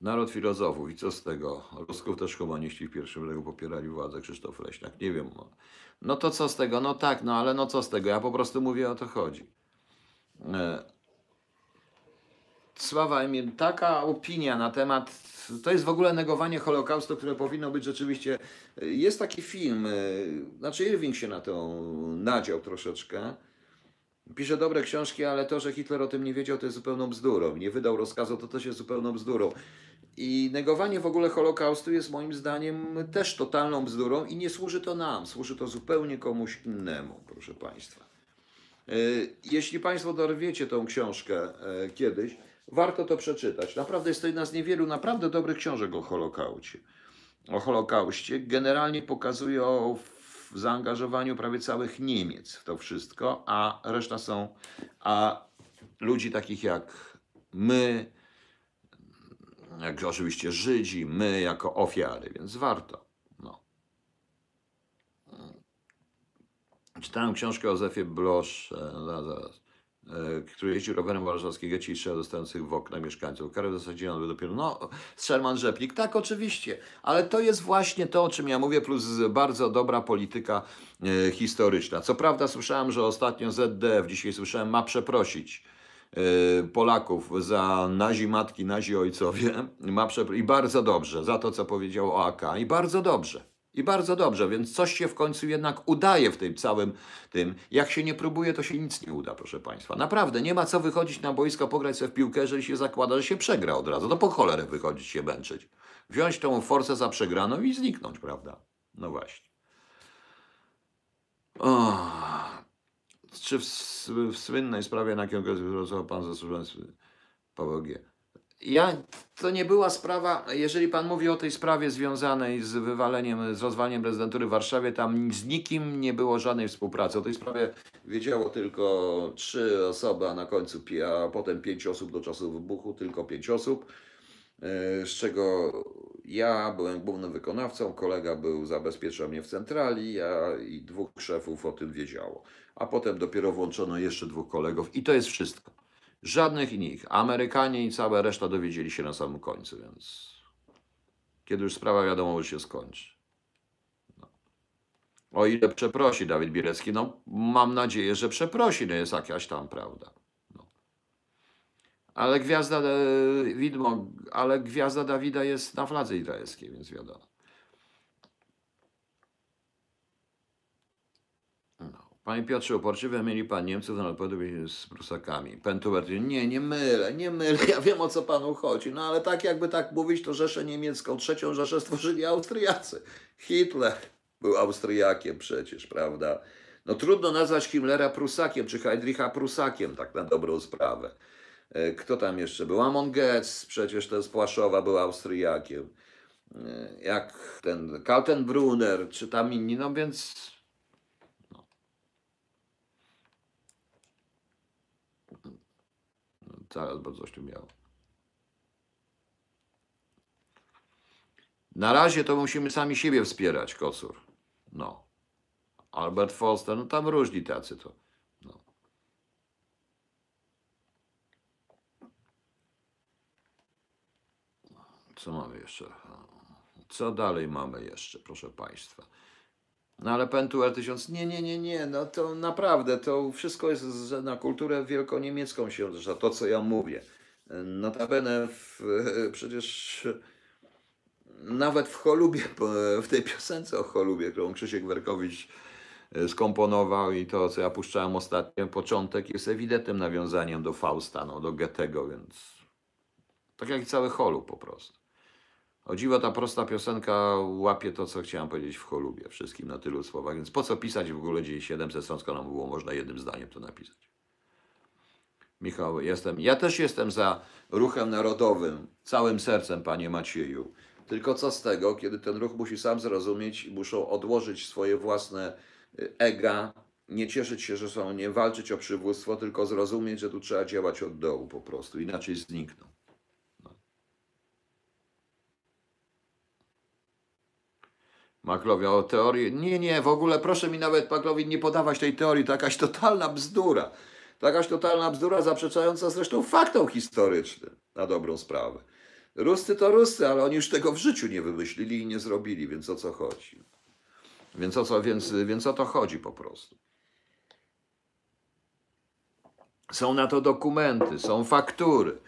Naród filozofów i co z tego? Rusków też humaniści w pierwszym szeregu popierali władzę Krzysztof Leśniak. Nie wiem. No. no to co z tego? No tak, no ale no co z tego? Ja po prostu mówię o to chodzi. E, Sława Emil, taka opinia na temat, to jest w ogóle negowanie Holokaustu, które powinno być rzeczywiście, jest taki film, e, znaczy Irving się na to nadział troszeczkę, pisze dobre książki, ale to, że Hitler o tym nie wiedział, to jest zupełną bzdurą, nie wydał rozkazu, to też jest zupełną bzdurą. I negowanie w ogóle Holokaustu jest moim zdaniem też totalną bzdurą i nie służy to nam, służy to zupełnie komuś innemu, proszę Państwa. E, Jeśli Państwo dorwiecie tą książkę e, kiedyś, warto to przeczytać. Naprawdę jest to jedna z niewielu naprawdę dobrych książek o Holokauście. O Holokauście. Generalnie pokazuje o zaangażowaniu prawie całych Niemiec w to wszystko, a reszta są, a ludzi takich jak my, jak oczywiście Żydzi, my jako ofiary, więc warto. No. Czytałem książkę o Zefie Blosz, zaraz, zaraz. E, który jeździł rowerem warszawskiego ci strzał dostających w okna mieszkańców. Karę zasadziłem by dopiero, no, Sherman Rzeplik, tak, oczywiście, ale to jest właśnie to, o czym ja mówię, plus bardzo dobra polityka e, historyczna. Co prawda słyszałem, że ostatnio ZDF, dzisiaj słyszałem, ma przeprosić e, Polaków za nazi matki, nazi ojcowie, ma przepro- i bardzo dobrze, za to, co powiedział o AK, i bardzo dobrze. I bardzo dobrze, więc coś się w końcu jednak udaje w tym całym tym. Jak się nie próbuje, to się nic nie uda, proszę Państwa. Naprawdę, nie ma co wychodzić na boisko, pograć sobie w piłkę, jeżeli się zakłada, że się przegra od razu. To po cholerę wychodzić się męczyć. Wziąć tą forsę za przegraną i zniknąć, prawda? No właśnie. O, czy w, w słynnej sprawie, na zwracał Pan zasłużony Paweł G. Ja, to nie była sprawa, jeżeli pan mówi o tej sprawie związanej z wywaleniem, z rozwaleniem prezydentury w Warszawie, tam z nikim nie było żadnej współpracy. O tej sprawie wiedziało tylko trzy osoby, a na końcu, a potem pięć osób do czasu wybuchu, tylko pięć osób, e, z czego ja byłem głównym wykonawcą, kolega był, zabezpieczał mnie w centrali, ja i dwóch szefów o tym wiedziało. A potem dopiero włączono jeszcze dwóch kolegów i to jest wszystko. Żadnych innych. Amerykanie i cała reszta dowiedzieli się na samym końcu, więc kiedy już sprawa wiadomo, że się skończy. No. O ile przeprosi Dawid Bielecki, no mam nadzieję, że przeprosi, no jest jakaś tam prawda. No. Ale gwiazda, e, widmo, ale gwiazda Dawida jest na fladze izraelskiej, więc wiadomo. Panie Piotrze, uporczywie mieli pan Niemców na podobie z Prusakami. Pentuer, nie, nie mylę, nie mylę, ja wiem o co panu chodzi, no ale tak jakby tak mówić, to Rzeszę Niemiecką, trzecią Rzeszę stworzyli Austriacy. Hitler był Austriakiem przecież, prawda? No trudno nazwać Himmlera Prusakiem, czy Heydricha Prusakiem, tak na dobrą sprawę. E, Kto tam jeszcze był? Amon Goetz, przecież to z Płaszowa był Austriakiem. E, Jak ten Kaltenbrunner, czy tam inni, no więc Zaraz, coś tu miało. Na razie to musimy sami siebie wspierać, Kocur. No. Albert Foster, no tam różni tacy to. No. Co mamy jeszcze? Co dalej mamy jeszcze, proszę Państwa? No ale Pentuer 1000, nie, nie, nie, nie, no to naprawdę, to wszystko jest na kulturę wielkoniemiecką się zresztą, to co ja mówię. Notabene w, przecież nawet w Cholubie, w tej piosence o Cholubie, którą Krzysiek Werkowicz e, skomponował i to, co ja puszczałem ostatnio, początek jest ewidentnym nawiązaniem do Fausta, no, do Goethego, więc tak jak i cały Holub po prostu. O dziwo ta prosta piosenka łapie to, co chciałem powiedzieć w Cholubie, wszystkim na tylu słowach, więc po co pisać w ogóle gdzieś 700 stron, skoro było można jednym zdaniem to napisać. Michał, jestem, ja też jestem za ruchem narodowym, całym sercem, panie Macieju. Tylko co z tego, kiedy ten ruch musi sam zrozumieć i muszą odłożyć swoje własne y, ega, nie cieszyć się, że są, nie walczyć o przywództwo, tylko zrozumieć, że tu trzeba działać od dołu po prostu, inaczej znikną. Maklowi o teorii. Nie, nie, w ogóle proszę mi nawet Maklowi nie podawać tej teorii, to jakaś totalna bzdura. To jakaś totalna bzdura zaprzeczająca zresztą faktom historycznym, na dobrą sprawę. Ruscy to Ruscy, ale oni już tego w życiu nie wymyślili i nie zrobili, więc o co chodzi? Więc o, co, więc, więc o to chodzi po prostu. Są na to dokumenty, są faktury.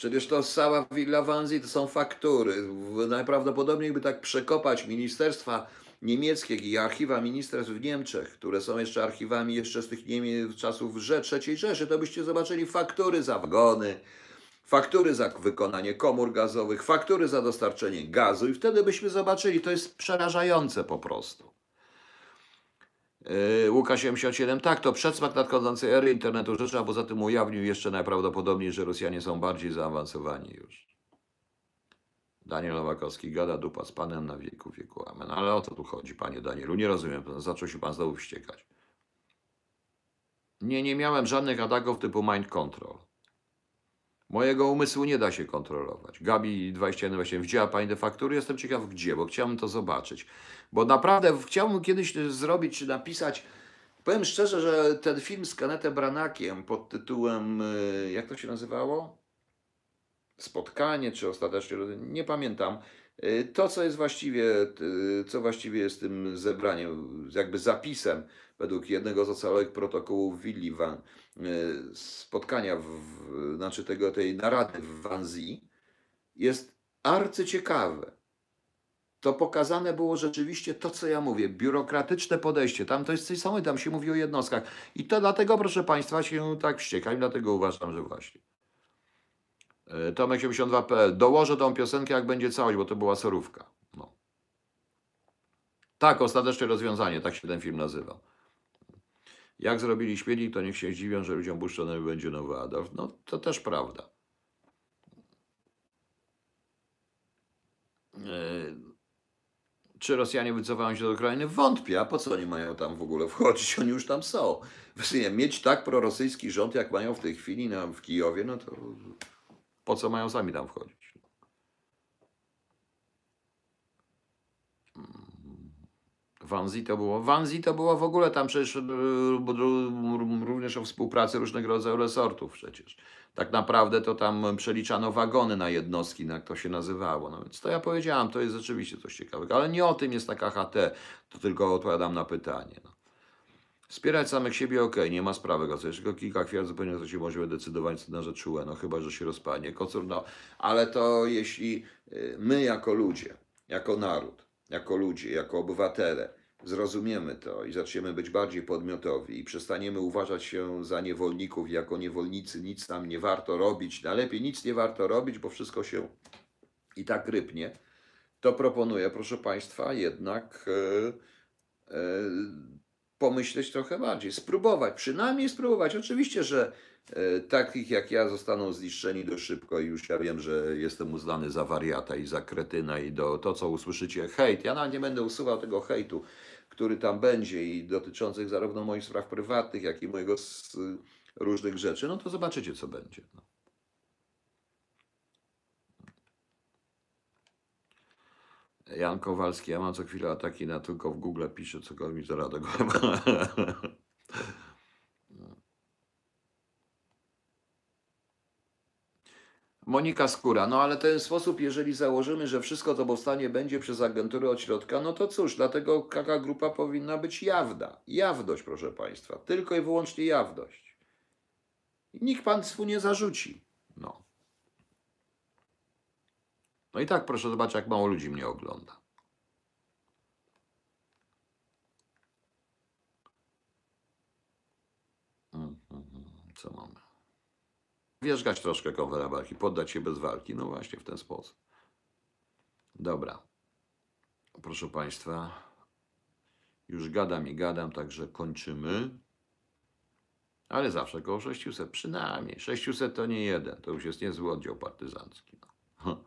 Przecież to cała Villa Wanzi to są faktury. W- Najprawdopodobniej by tak przekopać ministerstwa niemieckie i archiwa ministerstw w Niemczech, które są jeszcze archiwami jeszcze z tych Niemiec czasów III Rzeszy, to byście zobaczyli faktury za wagony, faktury za wykonanie komór gazowych, faktury za dostarczenie gazu i wtedy byśmy zobaczyli, to jest przerażające po prostu. Yy, Łukasz 77, tak, to przedsmak nadchodzącej ery internetu rzeczy, a poza tym ujawnił jeszcze najprawdopodobniej, że Rosjanie są bardziej zaawansowani już. Daniel Nowakowski gada dupa z panem na wieku wieku. Amen. Ale o co tu chodzi, panie Danielu? Nie rozumiem. Zaczął się pan znowu wściekać. Nie, nie miałem żadnych ataków typu mind control. Mojego umysłu nie da się kontrolować. Gabi 21, widziała pani te faktury? Jestem ciekaw gdzie, bo chciałbym to zobaczyć. Bo naprawdę chciałbym kiedyś zrobić, czy napisać Powiem szczerze, że ten film z Kennethem Branakiem pod tytułem, y, jak to się nazywało? Spotkanie, czy ostatecznie, nie pamiętam. Y, To, co jest właściwie, y, co właściwie jest tym zebraniem, jakby zapisem według jednego z ocalonych protokołów willi Van, y, spotkania, w, znaczy tego, tej narady w Wanzi, jest arcyciekawe to pokazane było rzeczywiście to, co ja mówię, biurokratyczne podejście. Tam to jest coś samego, tam się mówi o jednostkach. I to dlatego, proszę Państwa, się tak wściekam, dlatego uważam, że właśnie. E, Tomek72.pl. Dołożę tą piosenkę, jak będzie całość, bo to była sorówka. No. Tak, ostateczne rozwiązanie, tak się ten film nazywa. Jak zrobili śmietnik, to niech się zdziwią, że ludziom puszczony będzie nowy Adolf. No, to też prawda. E, Czy Rosjanie wycofają się do Ukrainy? Wątpię, a po co oni mają tam w ogóle wchodzić? Oni już tam są. Mieć tak prorosyjski rząd, jak mają w tej chwili na, w Kijowie, no to po co mają sami tam wchodzić? Wanzi to było. Wanzi to było w ogóle tam przecież y, również o współpracy różnego rodzaju resortów przecież. Tak naprawdę to tam przeliczano wagony na jednostki, jak to się nazywało. No więc to ja powiedziałam, to jest rzeczywiście coś ciekawego. Ale nie o tym jest taka HT, to tylko odpowiadam na pytanie. No. Wspierać samych siebie, okej, nie ma sprawy, jeszcze tylko kilka chwil zupełnie to się możemy decydować na rzecz czułe, no chyba, że się rozpadnie. Kocur, no, ale to jeśli y, my jako ludzie, jako naród, jako ludzie, jako obywatele zrozumiemy to i zaczniemy być bardziej podmiotowi i przestaniemy uważać się za niewolników jako niewolnicy, nic nam nie warto robić, najlepiej nic nie warto robić, bo wszystko się i tak rypnie, to proponuję, proszę Państwa, jednak e, pomyśleć trochę bardziej, spróbować, przynajmniej spróbować. Oczywiście, że e, takich jak ja zostaną zniszczeni dość szybko i już ja wiem, że jestem uznany za wariata i za kretyna i do to, co usłyszycie, hejt. Ja nawet nie będę usuwał tego hejtu, który tam będzie i dotyczących zarówno moich spraw prywatnych, jak i mojego s- różnych rzeczy, no to zobaczycie, co będzie. No. Jan Kowalski, ja mam co chwilę ataki na tylko w Google piszę, co mi do głowy. Monika Skóra, no ale ten sposób, jeżeli założymy, że wszystko to powstanie będzie przez agentury od środka, no to cóż, dlatego taka grupa powinna być jawna. Jawność, proszę Państwa, tylko i wyłącznie jawność. Nikt Państwu nie zarzuci. No. No i tak proszę zobaczyć, jak mało ludzi mnie ogląda. Mhm, Co mamy? Wierzgać troszkę konwerabarki, poddać się bez walki. No właśnie w ten sposób. Dobra. Proszę Państwa, już gadam i gadam, także kończymy. Ale zawsze około 600, przynajmniej. 600 to nie jeden, to już jest niezły oddział partyzancki. No.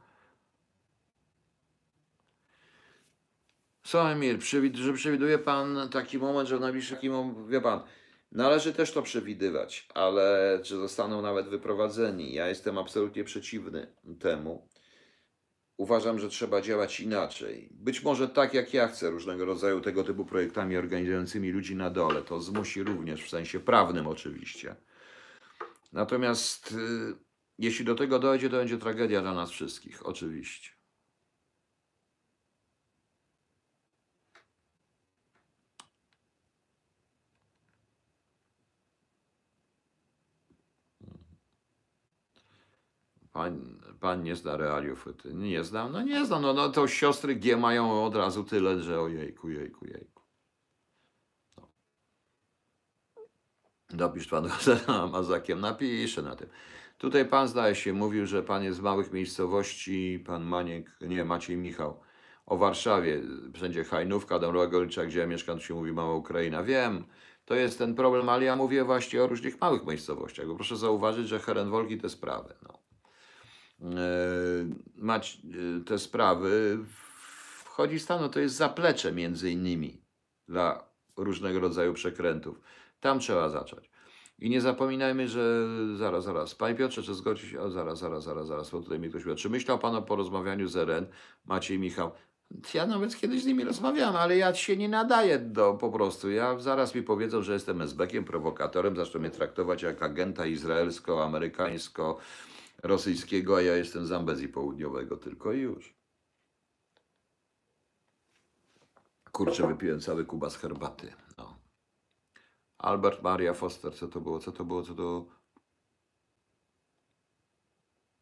Co Emil, przewid- że przewiduje Pan taki moment, że w najbliższym takim, wie Pan, należy też to przewidywać, ale czy zostaną nawet wyprowadzeni? Ja jestem absolutnie przeciwny temu. Uważam, że trzeba działać inaczej. Być może tak jak ja chcę, różnego rodzaju tego typu projektami organizującymi ludzi na dole. To zmusi również w sensie prawnym oczywiście. Natomiast y, jeśli do tego dojdzie, to będzie tragedia dla nas wszystkich, oczywiście. Pan, pan nie zna realiów. Ty- Nie znam, no nie znam. No, no to siostry G mają od razu tyle, że ojejku, jejku, jejku. No. Dopisz pan Mazakiem, napiszę na tym. Tutaj pan zdaje się mówił, że pan jest z małych miejscowości, pan Maniek, nie, Maciej Michał, o Warszawie, wszędzie Hajnówka, Dąbrowa gdzie ja mieszkam, tu się mówi mała Ukraina. Wiem, to jest ten problem, ale ja mówię właśnie o różnych małych miejscowościach, bo proszę zauważyć, że Herenwolki te sprawy, no. E, mać e, te sprawy, wchodzi stan, no to jest zaplecze między innymi dla różnego rodzaju przekrętów. Tam trzeba zacząć. I nie zapominajmy, że zaraz, zaraz. Panie Piotrze, czy zgodzi się? O, zaraz, zaraz, zaraz, zaraz, bo tutaj mi ktoś mówi. Czy myślał Pan o porozmawianiu z RN? Maciej Michał. ja nawet kiedyś z nimi rozmawiałem, ale ja się nie nadaję do po prostu. Ja zaraz mi powiedzą, że jestem esbekiem, prowokatorem, zaczną mnie traktować jak agenta izraelsko-amerykańsko-rosyjskiego, a ja jestem z Zambezji Południowego tylko i już. Kurczę, wypiłem cały kubas herbaty. No. Albert Maria Foster, co to było? Co to było? Co to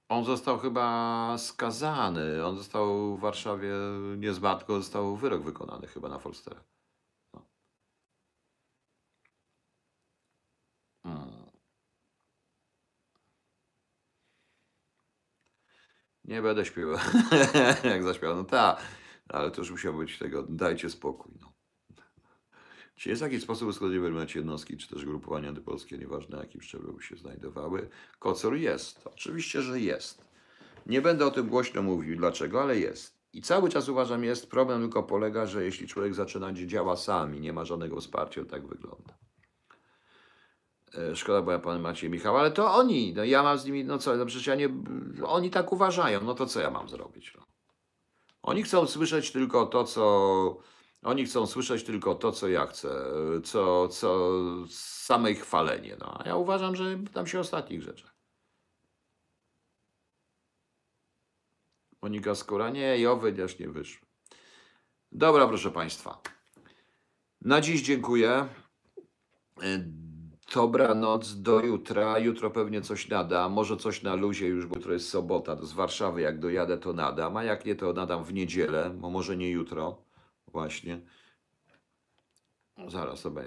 On został chyba skazany. On został w Warszawie nie z matką, został wyrok wykonany chyba na Forstera. Nie będę śpiewał. Jak zaśpiewał, no tak, ale to już musiał być tego, dajcie spokój. No. Czy jest jakiś sposób usprawiedliwiać jednostki, czy też grupowania antypolskie, nieważne na jakim szczeblu się znajdowały? Kocor jest. Oczywiście, że jest. Nie będę o tym głośno mówił, dlaczego, ale jest. I cały czas uważam, jest problem tylko polega, że jeśli człowiek zaczyna działa sam nie ma żadnego wsparcia, tak wygląda. E, Szkoda, bo ja pan Maciej Michał, ale to oni, no ja mam z nimi, no co, no przecież ja nie, oni tak uważają, no to co ja mam zrobić? No? Oni chcą słyszeć tylko to, co, oni chcą słyszeć tylko to, co ja chcę, co, co same ich chwalenie, no. A ja uważam, że tam się ostatnich rzeczach. Monika Skóra, nie, Jowy też nie wyszły. Dobra, proszę Państwa. Na dziś dziękuję. E, Dobranoc do jutra. Jutro pewnie coś nada. Może coś na luzie już, bo jutro jest sobota. Z Warszawy jak dojadę, to nadam. A jak nie, to nadam w niedzielę, bo może nie jutro. Właśnie. Zaraz sobie.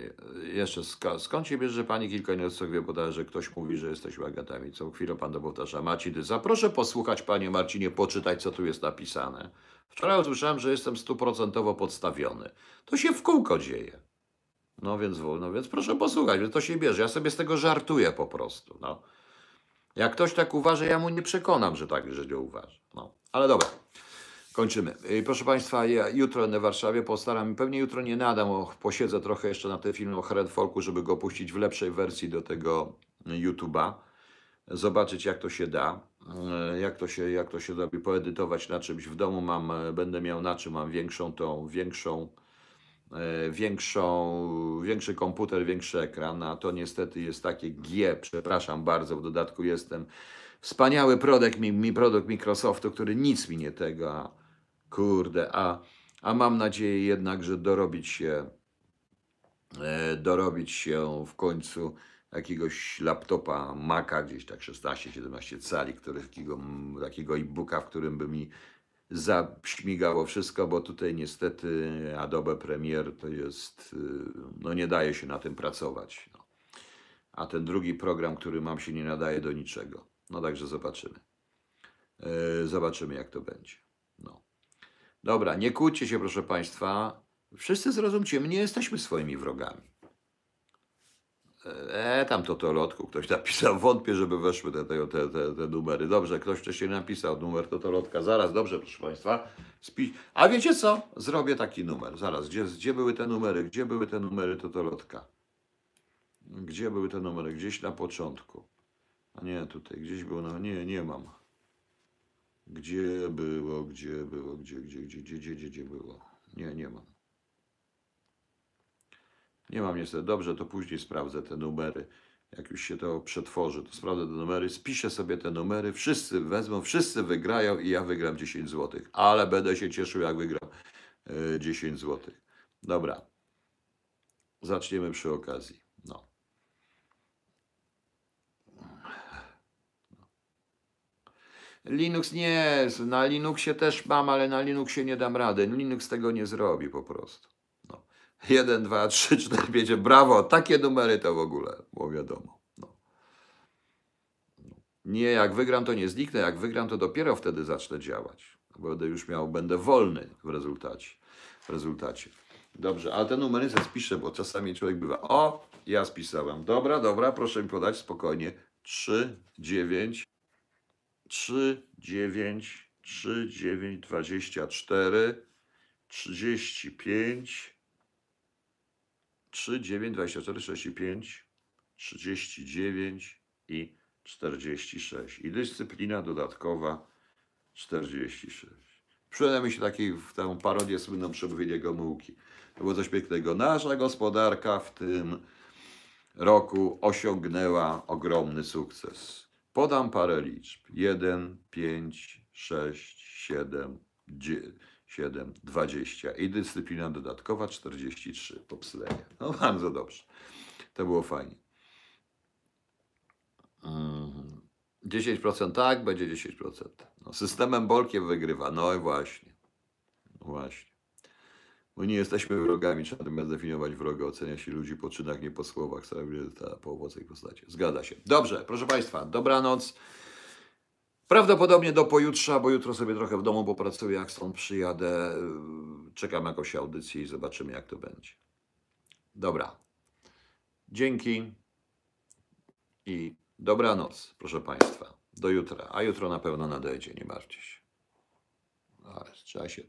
Jeszcze sk- skąd się bierze, że pani kilka innych wie podaje, że ktoś mówi, że jesteśmy agentami? Co chwilę pan powtarza. Marcin, zaproszę posłuchać, panie Marcinie, poczytać, co tu jest napisane. Wczoraj usłyszałem, że jestem stuprocentowo podstawiony. To się w kółko dzieje. No więc, wo- no więc proszę posłuchać, że to się bierze. Ja sobie z tego żartuję po prostu. No. Jak ktoś tak uważa, ja mu nie przekonam, że tak, że nie uważa. No. Ale dobra. Kończymy. Proszę Państwa, ja jutro będę w Warszawie, postaram, pewnie jutro nie nadam, o, posiedzę trochę jeszcze na ten film o Heredfolku, żeby go puścić w lepszej wersji do tego YouTube'a, zobaczyć jak to się da, y, jak to się, jak to się robi, poedytować na czymś w domu mam, y, będę miał na czym, mam większą tą, większą, e, większą, większy komputer, większy ekran, a to niestety jest takie G, przepraszam bardzo, w dodatku jestem wspaniały produkt, mi, mi produkt Microsoftu, który nic mi nie tego, a kurde, a, a mam nadzieję jednak, że dorobić się, e, dorobić się w końcu jakiegoś laptopa Maca, gdzieś tak 16-17 cali, który, takiego, takiego e-booka, w którym by mi zaśmigało wszystko, bo tutaj niestety Adobe Premiere to jest, y, no nie daje się na tym pracować. No. A ten drugi program, który mam, się nie nadaje do niczego. No także zobaczymy. E, Zobaczymy, jak to będzie. No. Dobra, nie kłóćcie się, proszę Państwa. Wszyscy zrozumcie, my nie jesteśmy swoimi wrogami. E, tam to to lotku ktoś napisał. Wątpię, żeby weszły te, te, te, te, numery. Dobrze, ktoś wcześniej napisał numer to to lotka. Zaraz, dobrze, proszę Państwa. Spi... A wiecie co? Zrobię taki numer. Zaraz, gdzie, gdzie były te numery? Gdzie były te numery to to lotka? Gdzie były te numery? Gdzieś na początku. A nie, tutaj gdzieś było. No, nie, nie mam. Gdzie było, gdzie było, gdzie, gdzie, gdzie, gdzie, gdzie, gdzie, gdzie było? Nie, nie mam. Nie mam niestety. Dobrze, to później sprawdzę te numery. Jak już się to przetworzy, to sprawdzę te numery, spiszę sobie te numery, wszyscy wezmą, wszyscy wygrają i ja wygram 10 zł. Ale będę się cieszył, jak wygram e, 10 zł. Dobra. Zaczniemy przy okazji. No. Linux nie, na Linuxie też mam, ale na Linuxie nie dam rady. Linux tego nie zrobi po prostu. No. 1, 2, 3, 4, 5, brawo, takie numery to w ogóle, było wiadomo. No. Nie, jak wygram, to nie zniknę, jak wygram, to dopiero wtedy zacznę działać. Będę już miał, będę wolny w rezultacie. W rezultacie. Dobrze, ale te numery sobie spiszę, bo czasami człowiek bywa. O, ja spisałem. Dobra, dobra, proszę mi podać spokojnie. 3, 9, 3, 9, 3, 9, 24, 35, 3, 9, 24, 35, 39 i 46. I dyscyplina dodatkowa 46. Przypomina mi się taki, w tę parodię słynną przemówienie Gomułki. To było coś pięknego. Nasza gospodarka w tym roku osiągnęła ogromny sukces. Podam parę liczb. 1, 5, 6, 7, 7, 20 i dyscyplina dodatkowa 43 popslenie. No bardzo dobrze. To było fajnie. Mhm. 10% tak, będzie 10%. No, systemem Bolkiem wygrywa. No i właśnie. No właśnie. Bo nie jesteśmy wrogami, trzeba natomiast definiować wroga. Ocenia się ludzi po czynach, nie po słowach. Ta po owocach i postaci. Zgadza się. Dobrze, proszę Państwa, dobranoc. Prawdopodobnie do pojutrza, bo jutro sobie trochę w domu popracuję, jak stąd przyjadę. Czekam jakoś audycję i zobaczymy, jak to będzie. Dobra. Dzięki i dobranoc, proszę Państwa. Do jutra. A jutro na pewno nadejdzie, nie martwcie się. Ale trzeba się